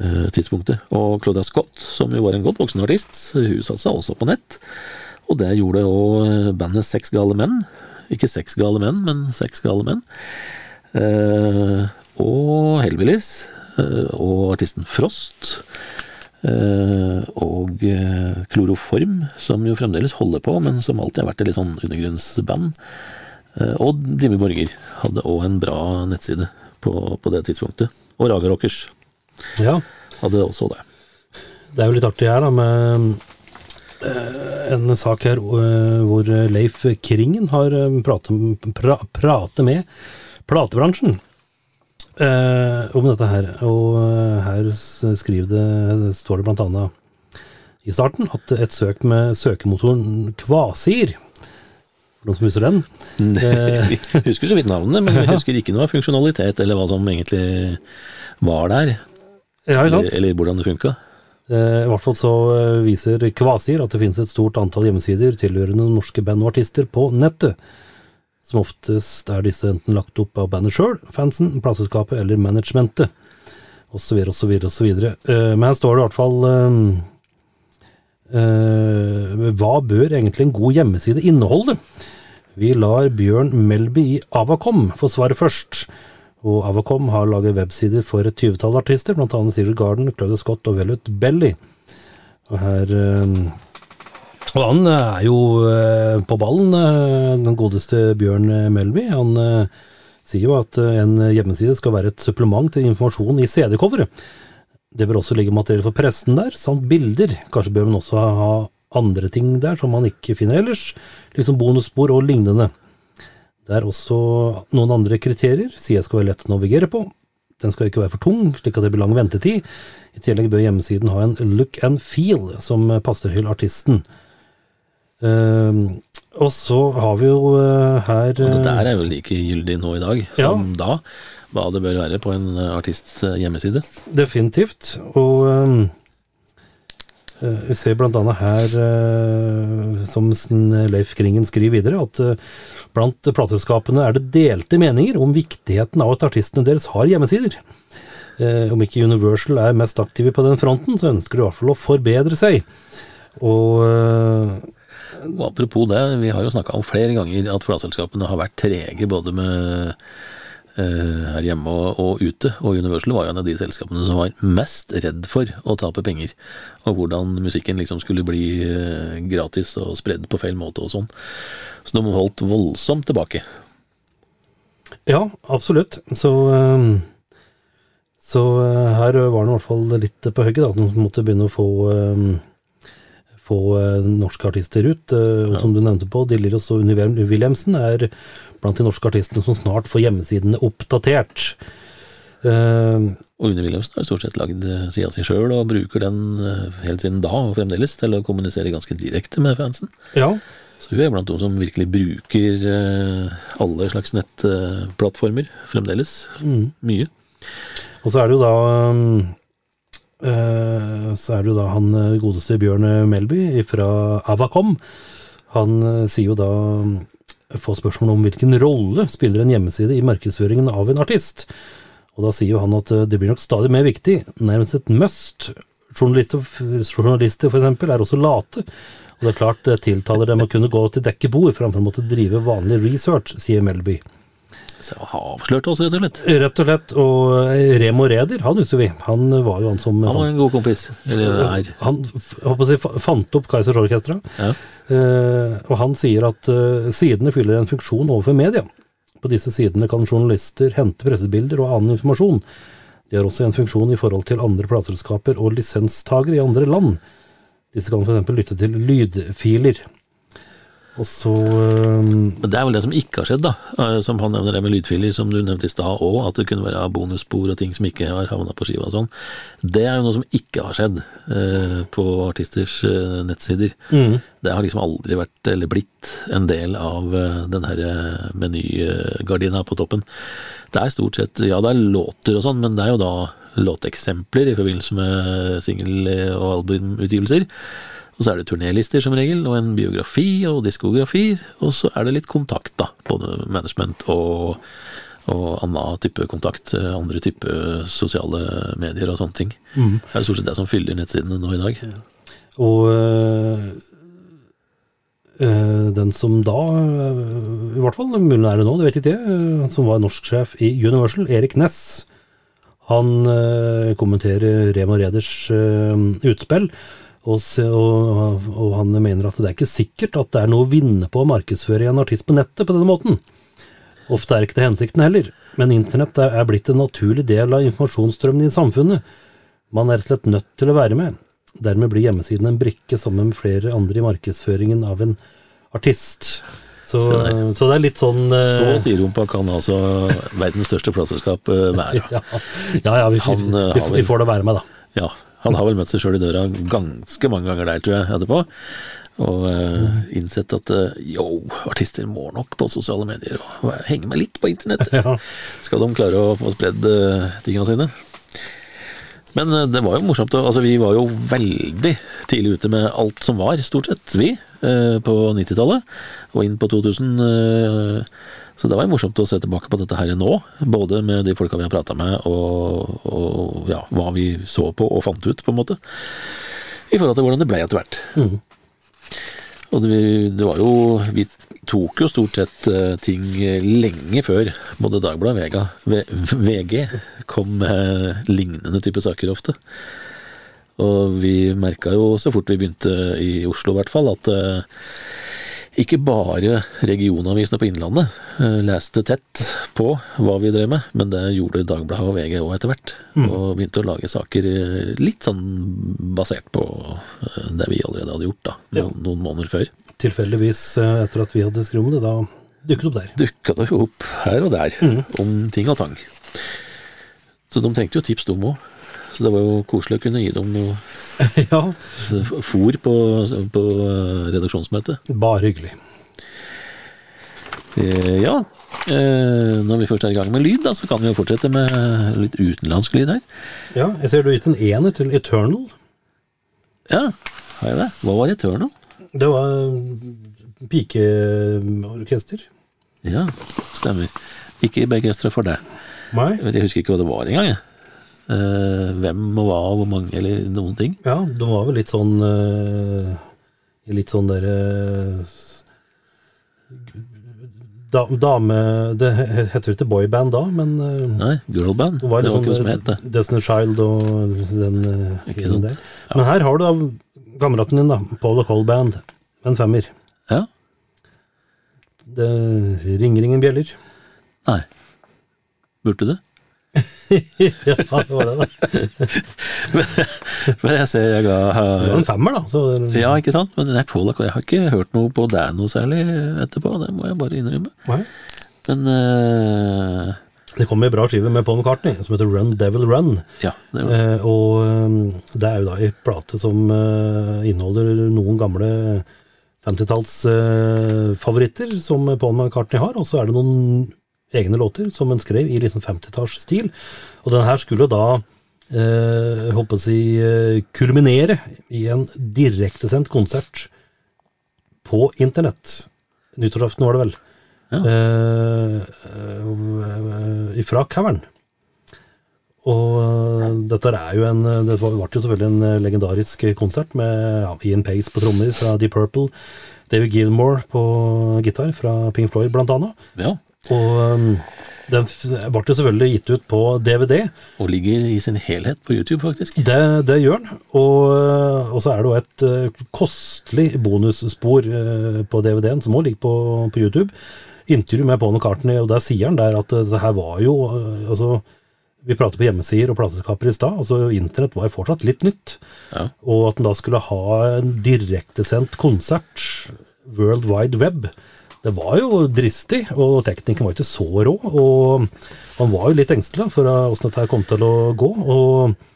eh, tidspunktet. Og Claudia Scott, som jo var en godt voksen artist, hun satte seg også på nett. Og det gjorde òg bandet Seks gale menn. Ikke Seks gale menn, men Seks gale menn. Eh, og Hellbillies. Eh, og artisten Frost. Eh, og eh, Kloroform, som jo fremdeles holder på, men som alltid har vært et litt sånn undergrunnsband. Eh, og Dimmy Borger hadde òg en bra nettside på, på det tidspunktet. Og Raga Rockers Ja, hadde også det. det er jo litt artig her da med eh, en sak her eh, hvor Leif Kringen har eh, pratet, pra, pratet med platebransjen eh, om dette her. Og eh, her skriver det, står det blant annet i starten at et søk med søkemotoren Kvasir for noen som husker den. Vi husker så vidt navnet, men vi husker ikke noe av funksjonalitet, eller hva som egentlig var der. Ja, Eller, eller hvordan det funka. Eh, I hvert fall så eh, viser Kvasir at det finnes et stort antall hjemmesider tilhørende norske band og artister på nettet. Som oftest er disse enten lagt opp av bandet sjøl, fansen, plateselskapet eller managementet. Og så videre og så videre og så videre. Eh, Men her står det i hvert fall eh, Hva bør egentlig en god hjemmeside inneholde? Vi lar Bjørn Melby i Avacom få svare først. Og Avacom har laget websider for et tyvetall artister, annet Sigurd Garden, Claudia Scott og Velvet Belly. Og her eh, Og han er jo eh, på ballen, eh, den godeste Bjørn Melby. Han eh, sier jo at eh, en hjemmeside skal være et supplement til informasjon i CD-coveret. Det bør også ligge materiell for pressen der, samt bilder. Kanskje bør man også ha andre ting der som man ikke finner ellers, liksom bonusspor og lignende. Det er også noen andre kriterier. Sida skal være lett å navigere på. Den skal ikke være for tung, slik at det blir lang ventetid. I tillegg bør hjemmesiden ha en look and feel som passer til artisten. Ehm, og så har vi jo uh, her Og dette eh, er jo like gyldig nå i dag som da, hva det bør være på en artists eh, hjemmeside. Definitivt. Og ehm, eh, vi ser blant annet her, eh, som Leif Kringen skriver videre, at eh, blant plateselskapene er det delte meninger om viktigheten av at artistene deres har hjemmesider. Eh, om ikke Universal er mest aktive på den fronten, så ønsker de i hvert fall å forbedre seg. Og eh, Og apropos det, vi har jo snakka om flere ganger at plateselskapene har vært trege både med eh, her hjemme og, og ute, og Universal var jo en av de selskapene som var mest redd for å tape penger, og hvordan musikken liksom skulle bli eh, gratis og spredd på feil måte og sånn. Så de holdt voldsomt tilbake. Ja, absolutt. Så, ehm, så eh, her var det i hvert fall litt på da, at de måtte begynne å få, få eh, norske artister ut. eh, Og som du nevnte på, Dillerius og Unni Wil- er blant de norske artistene som snart får hjemmesidene oppdatert. Uh, Og Une Wilhelmsen har stort sett lagd eh, sida si sjøl, og bruker den eh, helt siden da og fremdeles til å kommunisere ganske direkte med fansen. ja, Så hun er blant de som virkelig bruker alle slags nettplattformer fremdeles. Mye. Og så er det jo da um, Så er det jo da han godeste Bjørn Melby fra Avacom. Han sier jo da Får spørsmål om hvilken rolle spiller en hjemmeside i markedsføringen av en artist. Og da sier jo han at eh, det blir nok stadig mer viktig, nærmest et must. Journalister, journalister eksempel er også late. Og det er klart det tiltaler dem å kunne gå til dekket bord framfor å måtte drive vanlig research, sier Melby. Så jeg har avslørt oss, rett og slett. Rett og slett. Og eh, Remo Reder, han husker vi. Han var jo han som Han var en god kompis. Eller er. han jeg fant opp Kaizers Orkestra. Ja. Eh, og han sier at eh, sidene fyller en funksjon overfor media. På disse sidene kan journalister hente pressebilder og annen informasjon. De har også en funksjon i forhold til andre plateselskaper og lisenstagere i andre land. Disse kan f.eks. lytte til lydfiler. Og så um... Men det er vel det som ikke har skjedd, da. Eh, Som han nevner det med lydfiler, som du nevnte i stad òg, at det kunne være bonusspor og ting som ikke har havna på skiva og sånn. Det er jo noe som ikke har skjedd eh, på artisters eh, nettsider. Det har liksom aldri vært, eller blitt, en del av eh, den her eh, menygardina på toppen. Det er stort sett Ja, det er låter og sånn, men det er jo da låteksempler i forbindelse med singel- og albumutgivelser. Og så er det turnélister som regel, og en biografi og diskografi, og så er det litt kontakt, da. Både management og, og annen type kontakt. eh, Andre type sosiale medier og sånne ting. Det er stort sett det som fyller nettsidene nå i dag. Og øh, øh, den som da, øh, i hvert fall mulig er det nå, det vet ikke jeg, som var norsksjef i Universal, Erik Ness, han kommenterer Rema Reders utspill, og, og, og han mener at det er ikke sikkert at det er noe å vinne på å markedsføre en artist på nettet på denne måten. Ofte er ikke det hensikten heller, men internett er blitt en naturlig del av informasjonsstrømmen i samfunnet. Man er rett og slett nødt til å være med. Dermed blir hjemmesiden en brikke sammen med flere andre i markedsføringen av en artist. Så, så det er litt sånn eh, Så siderumpa kan altså verdens største plateselskap eh, være. ja, ja, ja vi, vi, eh, vi, vi får det være med, da. Ja, han har vel møtt seg sjøl i døra ganske mange ganger der, tror jeg, etterpå. Og uh, innsett at uh, yo, artister må nok på sosiale medier og henge med litt på internett. Ja. Skal de klare å få spredd uh, tinga sine. Men uh, det var jo morsomt. Altså, vi var jo veldig tidlig ute med alt som var, stort sett, vi, eh, på 90-tallet. Og inn på 2000. eh, Så det var morsomt å se tilbake på dette her nå. Både med de folka vi har prata med, og, og ja, hva vi så på og fant ut, på en måte. I forhold til hvordan det ble etter hvert. Og det, det var jo Vi tok jo stort sett eh, ting lenge før både Dagbladet og VG kom med lignende type saker ofte. Og vi merka jo så fort vi begynte i Oslo, i hvert fall, at eh, ikke bare regionavisene på Innlandet eh, leste tett på hva vi drev med, men det gjorde Dagbladet og VG òg etter hvert. Og begynte å lage saker eh, litt sånn basert på eh, det vi allerede hadde gjort, da, noen, noen måneder før. Tilfeldigvis, etter at vi hadde skrevet om det, da dukket det opp der. Dukka det opp her og der om ting og tang. Så de trengte jo tips, de òg. Så det var jo koselig å kunne gi dem noe ja, fôr på, på eh, redaksjonsmøtet. bare hyggelig. Eh, Ja, eh, når vi først er i gang med lyd, da, så kan vi jo fortsette med litt utenlandsk lyd her. Ja, jeg ser du har gitt en ener til Eternal. Ja, har jeg det? Hva var Eternal? Det var pikeorkester. Ja, stemmer. Ikke begeistra for det. Nei. Jeg, jeg husker ikke hva det var engang. jeg. Eh, hvem og hva og hvor mange, eller noen ting. Ja, de var vel litt sånn eh, Litt sånn derre da, Dame Det heter ikke boyband da, men eh, Nei, girlband. det var Det var ikke noe som sånn het det. eh, Destiny Child og den eh, Ikke greien sant. Men her har du da kameraten din, da. Paul og Cole Band. En femmer. Ja. Det ringer ingen bjeller. Nei. Burde det? ja, det var det, da. Men jeg ser jeg ga Det var en femmer, da. Så, Ja, ikke sant? Men nei, Paul, jeg har ikke hørt noe på deg noe særlig etterpå, det må jeg bare innrømme. Nei. Men uh, Det kom ei bra skive med Paul McCartney som heter Run Devil Run. ja, det var Eh, og eh, det er jo da ei plate som eh, inneholder noen gamle 50-tallsfavoritter som Paul McCartney har, og så er det noen egne låter som han skrev i liksom 50-tallsstil. Og den her skulle da eh, håper å si eh, kulminere i en direktesendt konsert på internett. Nyttårsaften var det vel. Ja. Eh, fra cavern. Og øh, dette er jo en Det ble jo selvfølgelig en legendarisk konsert med ja, Ian Pace på trommer fra Deep Purple, David Gilmore på gitar fra Pink Floyd blant annet. Ja. Og den ble jo selvfølgelig gitt ut på DVD. Og ligger i sin helhet på YouTube, faktisk. Det, det gjør den. Og, øh, og så er det jo et øh, kostelig bonusspor øh, på DVD-en som òg ligger på, på YouTube. intervju med Paul McCartney, og der sier han der at det her var jo altså, Vi pratet på hjemmesider og plateselskaper i stad. altså Internett var jo fortsatt litt nytt. Ja. Og at en da skulle ha en direktesendt konsert, World Wide Web, det var jo dristig, og teknikken var ikke så rå. Og han var jo litt engstelig for åssen dette kom til å gå. og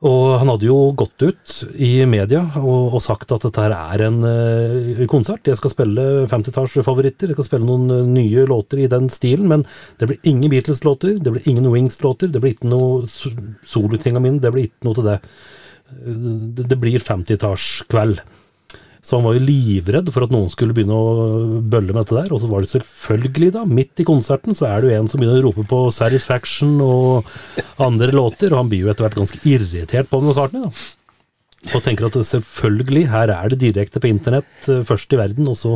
og han hadde jo gått ut i media og, og sagt at dette her er en uh, konsert. Jeg skal spille 50-tallsfavoritter, jeg skal spille noen eh, nye låter i den stilen. Men det blir ingen Beatles-låter, det blir ingen Wings-låter, det blir ikke noe so- solotinga mine, det blir ikke noe til det. Eh, Det, det blir 50-tallskveld. Så han var jo livredd for at noen skulle begynne å bølle med dette der. Og så var det selvfølgelig, da, midt i konserten, så er det jo en som begynner å rope på 'Satisfaction' og andre låter, og han blir jo etter hvert ganske irritert på McCartney, da. Og tenker at selvfølgelig, her er det direkte på internett, eh, først i verden, og så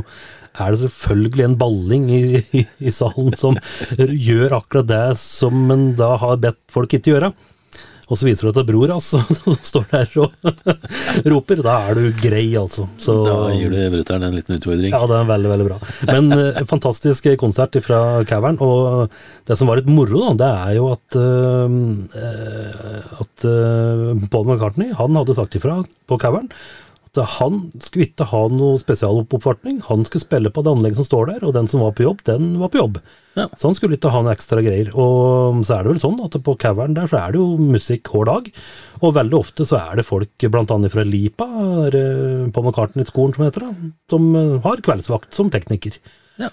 er det selvfølgelig en balling i, i, i salen som gjør akkurat det som en da har bedt folk ikke gjøre. Og så viser det at det er bror hans som står der og roper. Da er du grei, altså. Så, Da gir du brutter'n en liten utfordring. ja, det er veldig, veldig bra. Men eh, fantastisk konsert fra Cavern. Og det som var litt moro, da, det er jo at, eh, at eh, Paul McCartney han hadde sagt ifra på Cavern at han skulle ikke ha noe spesialoppfartning. Han skulle spille på det anlegget som står der, og den som var på jobb, den var på jobb. Ja. Så han skulle ikke ha noe ekstra greier. Og så er det vel sånn at på Cavern der så er det jo musikk hver dag. Og veldig ofte så er det folk blant annet fra Lipa, på det Paul McCartney-skolen som heter det, som eh, har kveldsvakt som tekniker. Ja.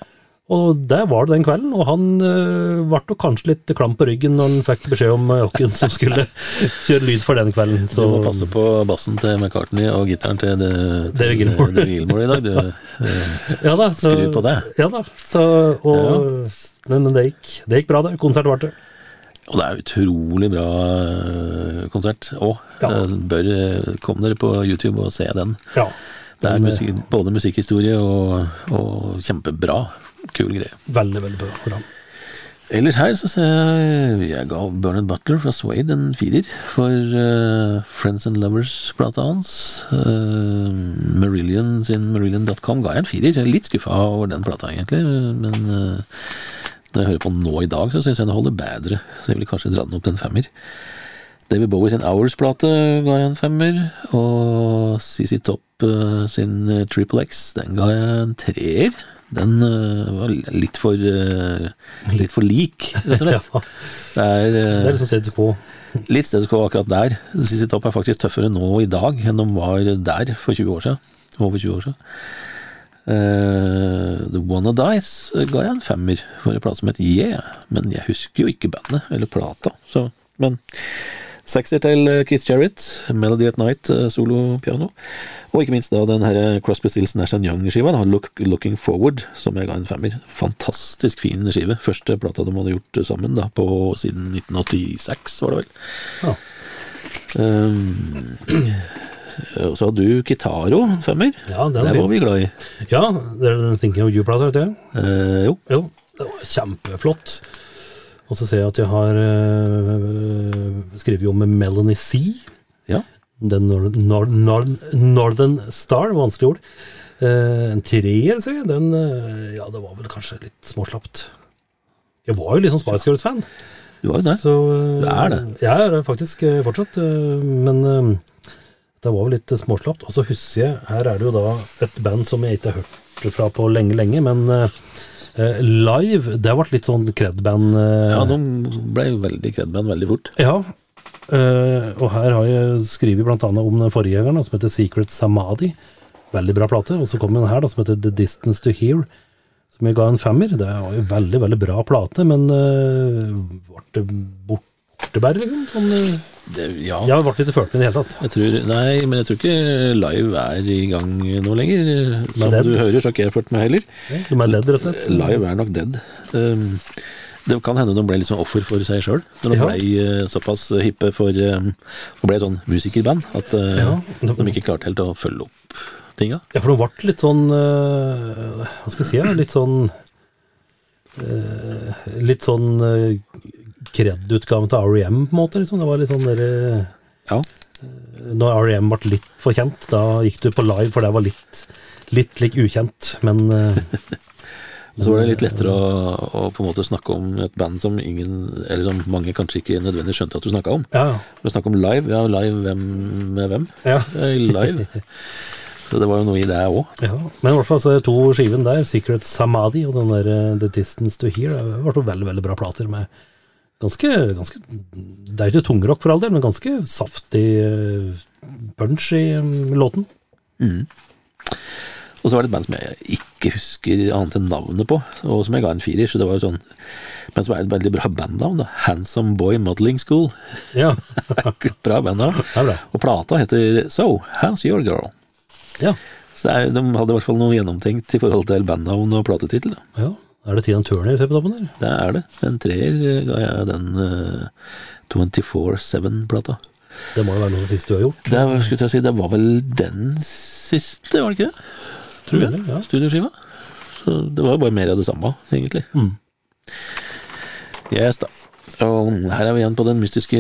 Og det var det den kvelden, og han øh, ble kanskje litt klam på ryggen når han fikk beskjed om hvem som skulle kjøre lyd for den kvelden. Så du må passe på bassen til McCartney og gitaren til, det, til. David i dag. Du, eh, ja, da, så, skru på det. Ja da, så, og, men, men det, gikk, det gikk bra, det. Konsert varte. og det er utrolig bra eh, konsert òg. Ja. Bør eh, komme dere på YouTube og se den. Ja. Det er musik, både musikkhistorie og, og kjempebra. Kul greie. Veldig, veldig bra. Ellers her så ser jeg jeg ga Bernard Butler fra Swade en firer for uh, Friends and Lovers-plata hans. Uh, Marillion sin Marillion.com ga jeg en firer. Jeg er litt skuffa over den plata, egentlig, men uh, når jeg hører på den nå i dag, så syns jeg den holder bedre. Så jeg ville kanskje dra den opp til en femmer. David Bowie sin Hours-plate ga jeg en femmer, og CC Topp sin Triple X, den ga jeg en treer. Den eh, var litt for eh, litt for lik, rett og slett. Ja, Det er, det eh, er litt status quo. litt status quo akkurat der. CC Topp er faktisk tøffere nå i dag enn de var der for 20 år siden. Over 20 år siden. Uh, The Wanna Dies ga jeg en femmer for en plate som het Yeah, men jeg husker jo ikke bandet eller plata. Så, men sekser til eh, Keith Jarrett, Melody at Night, solo-piano. Og ikke minst da den her Crosby, Stills, Nash Young-skiva, Look, Looking Forward, som jeg ga en femmer. Fantastisk fin skive. Første plata de hadde gjort sammen da, på siden 1986, var det vel. Ja. Um, og så har du Kitaro, femmer. Ja, den det var vi glad i. Ja, det er den Thinking of You-plata, vet du. Eh, jo. Jo, det var kjempeflott. Og så ser jeg at jeg har øh, skrevet om Melanie C. Ja. Den nor nor nor Northern Star, vanskelig ord. Uh, en treer, ser jeg. Den uh, Ja, det var vel kanskje litt småslapt. Jeg var jo liksom Spice Girls-fan. Du var jo det. Så, uh, Du er det. Jeg er det faktisk fortsatt, men det var vel litt småslapt. Og så husker jeg, her er det jo da et band som jeg ikke har hørt fra på lenge, lenge, men Live, det ble litt sånn cred-band. eh, Ja, de ble veldig kredband veldig fort. ja. eh, og her har jeg skrevet annet om den forgjengeren som heter Secret Samadhi. Veldig bra plate. Og så kom den her da, som heter The Distance to Here, som jeg ga en femmer. Det var jo veldig, veldig bra plate, men ble det borte bare, liksom? Sånn, Det, ja, jeg ble ikke ført med i det hele tatt. jeg tror, nei, men jeg tror ikke Live er i gang nå lenger. Som dead. du hører, så har ikke jeg ført med heller. De er dead, rett og slett. Live er nok dead. Um, det kan hende de ble sånn offer for seg sjøl, når de Ja. ble uh, såpass hippe for um, og ble sånn musikerband at uh, Ja. de ikke klarte helt å følge opp tinga. Ja, for de ble litt sånn uh, Hva skal jeg si? Litt sånn Litt sånn kred-utgaven til REM, på en måte. Liksom. Det var litt sånn derre Ja. Når REM ble litt for kjent, da gikk du på live, for det var litt, litt lik ukjent. Men Men så var det litt lettere å, å på en måte snakke om et band som ingen, eller som mange kanskje ikke nødvendigvis skjønte at du snakka om. Ja, snakke om live, ja, live hvem med hvem? ja. Eh, Live. Så det var jo noe i det òg. ja. Men i hvert fall så er to skiven der, Secret Samadhi og den der eh, The Distance to Hear, det ble to veldig, veldig bra plater med ganske, ganske Det er ikke tungrock for all del, men ganske saftig eh, punch i låten. låten. Og så var det et band som jeg ikke husker annet enn navnet på, og som jeg ga en firer. Så det var sånn Men som er et veldig bra bandnavn, da. Handsome Boy Modeling School. Ja, bra bandnavn. Og plata heter So, How's Your Girl? Ja. Så de hadde i hvert fall noe gjennomtenkt i forhold til bandnavn og platetittel. ja. Er det Tina Turner på toppen der? Det er det. En treer eh, ga jeg den uh, 24-7-plata. Det må jo være noe av det siste du har gjort. Det, skulle jeg si, det var vel den siste, var det ikke det? Tror jeg. Ja. Studioskiva. Så det var jo bare mer av det samme, egentlig. Mm. Yes, da. Og her er vi igjen på den mystiske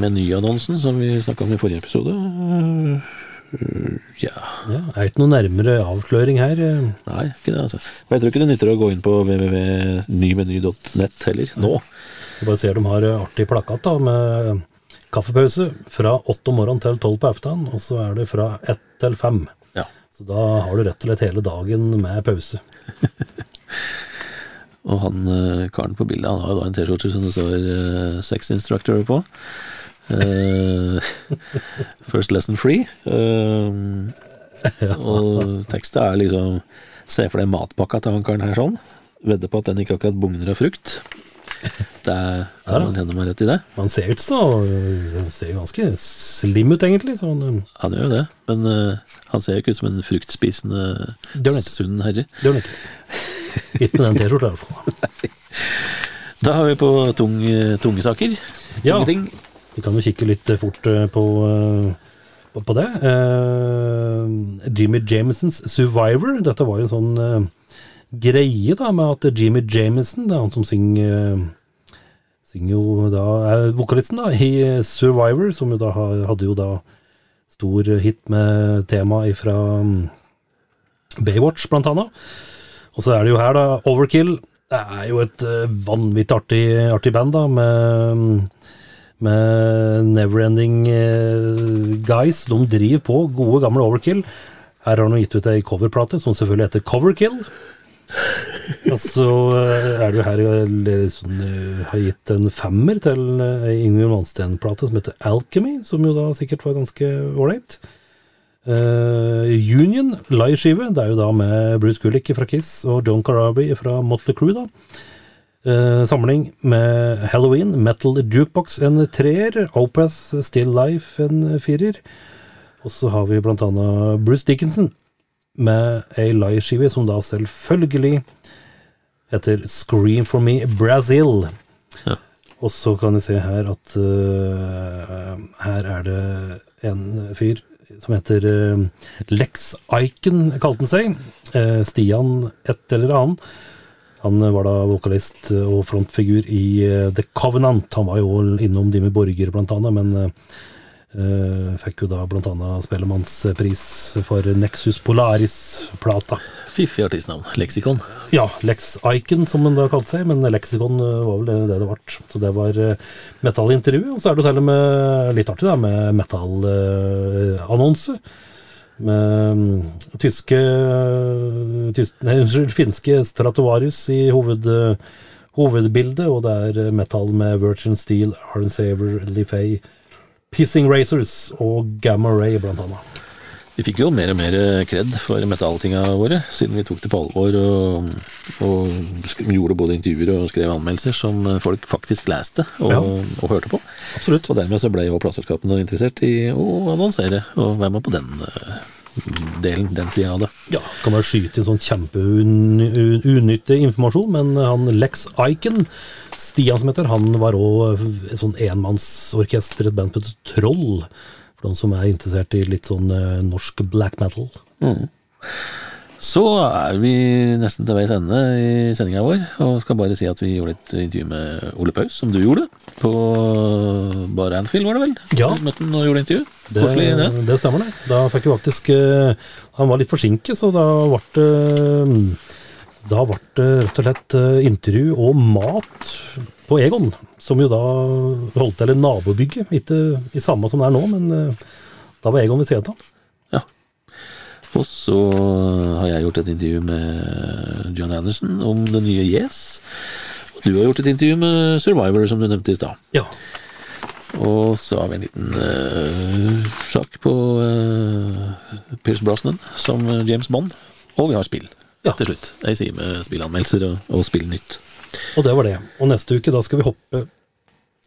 menyannonsen som vi snakka om i forrige episode. Uh, Ja Ja, er ikke noe nærmere avsløring her. eh. Nei, ikke det, altså. Men jeg tror ikke det nytter å gå inn på www.nymeny.nett heller, nå. Jeg bare ser de har eh, artig plakat da, med kaffepause fra åtte om morgenen til tolv på ettermiddagen, og så er det fra ett til fem. Ja. Så da har du rett og slett hele dagen med pause. Og han eh, karen på bildet, han har jo da en T-skjorte som det står eh, Sex Instructor på. Eh, first lesson free. Eh, Og teksten er liksom Se for deg matpakka til han karen her sånn. Vedde på at den ikke akkurat bugner av frukt. Det er, kan man hende meg rett i det. Han ser ut som ser ganske slim ut, egentlig. Han, eh, Han gjør jo det, men uh, han ser jo ikke ut som en fruktspisende, sunn herre. det gjør han ikke. Ikke med den T-skjorta, i hvert fall. Da har vi på tung, tunge saker. Ja. Tunge ting. Vi kan jo kikke litt fort eh, på, eh, på, det. Eh, Jimmy Jamesons Survivor. Dette var jo en sånn greie da, med at Jimmy Jameson, det er han som synger Synger jo da, er vokalisten da, i Survivor, som jo da hadde jo da stor hit med tema fra Baywatch, blant annet. Og så er det jo her, da, Overkill. Det er jo et vanvittig artig, artig band, da, med med Neverending uh, Guys. De driver på gode, gamle Overkill. Her har de gitt ut ei coverplate som selvfølgelig heter Coverkill. Og så eh, er det jo her eh, sånn, eh, har gitt en femmer til ei Yngvild Malmsten-plate som heter Alchemy, som jo da sikkert var ganske ålreit. Uh, Union, liveskive, det er jo da med Bruce Gullick fra Kiss og John Carabi fra Motley Crue, da. Eh, samling med Halloween, Metal Jukebox en treer, Opeth Still Life en firer. Og så har vi blant annet Bruce Dickinson med ei liveskive som da selvfølgelig heter Scream for Me Brazil. Ja. Og så kan jeg se her at uh, her er det en fyr som heter uh, Lex Icon, kalte han seg. Uh, Stian et eller annet. Han var da vokalist og frontfigur i eh, The Covenant. Han var jo innom Dimmy Borger, blant annet, men Uh, fikk jo da annet Spellemannspris for Nexus Polaris-plata. Fiffig artistnavn. Leksikon. Ja, Lex Icon, som han da kalte seg, men Lexicon eh, var vel det det, ble. Så det var uh, metallintervju, og så er det jo til og med litt artig da, med metallannonse. Med mm, tyske tysk, Nei, unnskyld, finske Stratovarius i hoved, hovedbildet, og det er eh, metal med Virgin Steel, Iron Saver, Lifay, Pissing Razors og Gamma Ray, blant annet. Vi fikk jo mer og mer kred for metalltinga våre, siden vi tok det på alvor og, og gjorde både intervjuer og skrev anmeldelser som folk faktisk leste og, Ja. og hørte på. Absolutt. Og dermed så ble jo plateselskapene interessert i å annonsere og være med på den eh, delen, den sida av det. Ja, kan bare skyte inn sånn kjempeunyttig informasjon, men han Lex Icon, Stian som heter, han var òg et sånn enmannsorkester, et band som heter Troll, for de som er interessert i litt sånn eh, norsk black metal. Så er vi nesten til veis ende i sendinga vår, og skal bare si at vi gjorde et intervju med Ole Paus, som du gjorde, på Bar Anfield, var det vel? Ja. Du møtte han og gjorde intervju. Det, det. det stemmer, det. Da fikk vi faktisk eh, Han var litt forsinket, så da ble det Da ble det rett og slett eh, intervju og mat på Egon, som jo da holdt til i nabobygget. Ikke i samme som det er nå, men eh, da var Egon ved siden av. Ja. Og så har jeg gjort et intervju med John Anderson om det nye Yes. Og du har gjort et intervju med Survivor, som du nevnte i stad. Ja. Og så har vi en liten uh, sak på uh, Pierce Brosnan som James Bond. Og vi har spill Ja. til slutt. Jeg sier med spillanmeldelser og, og spillnytt. Og det var det. Og neste uke da skal vi hoppe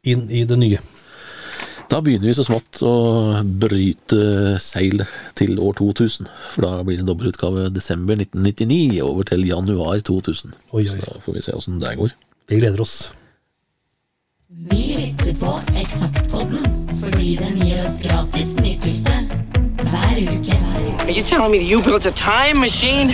inn i det nye. Da begynner vi så smått å bryte seil til år 2000. For da blir det dobbeltutgave desember 1999 over til januar 2000. Oi, oi. Så da får vi se åssen det går. Vi gleder oss. Vi lytter på Eksaktpodden fordi den gir oss gratis nytelse hver uke. Are you telling me that you built a time machine?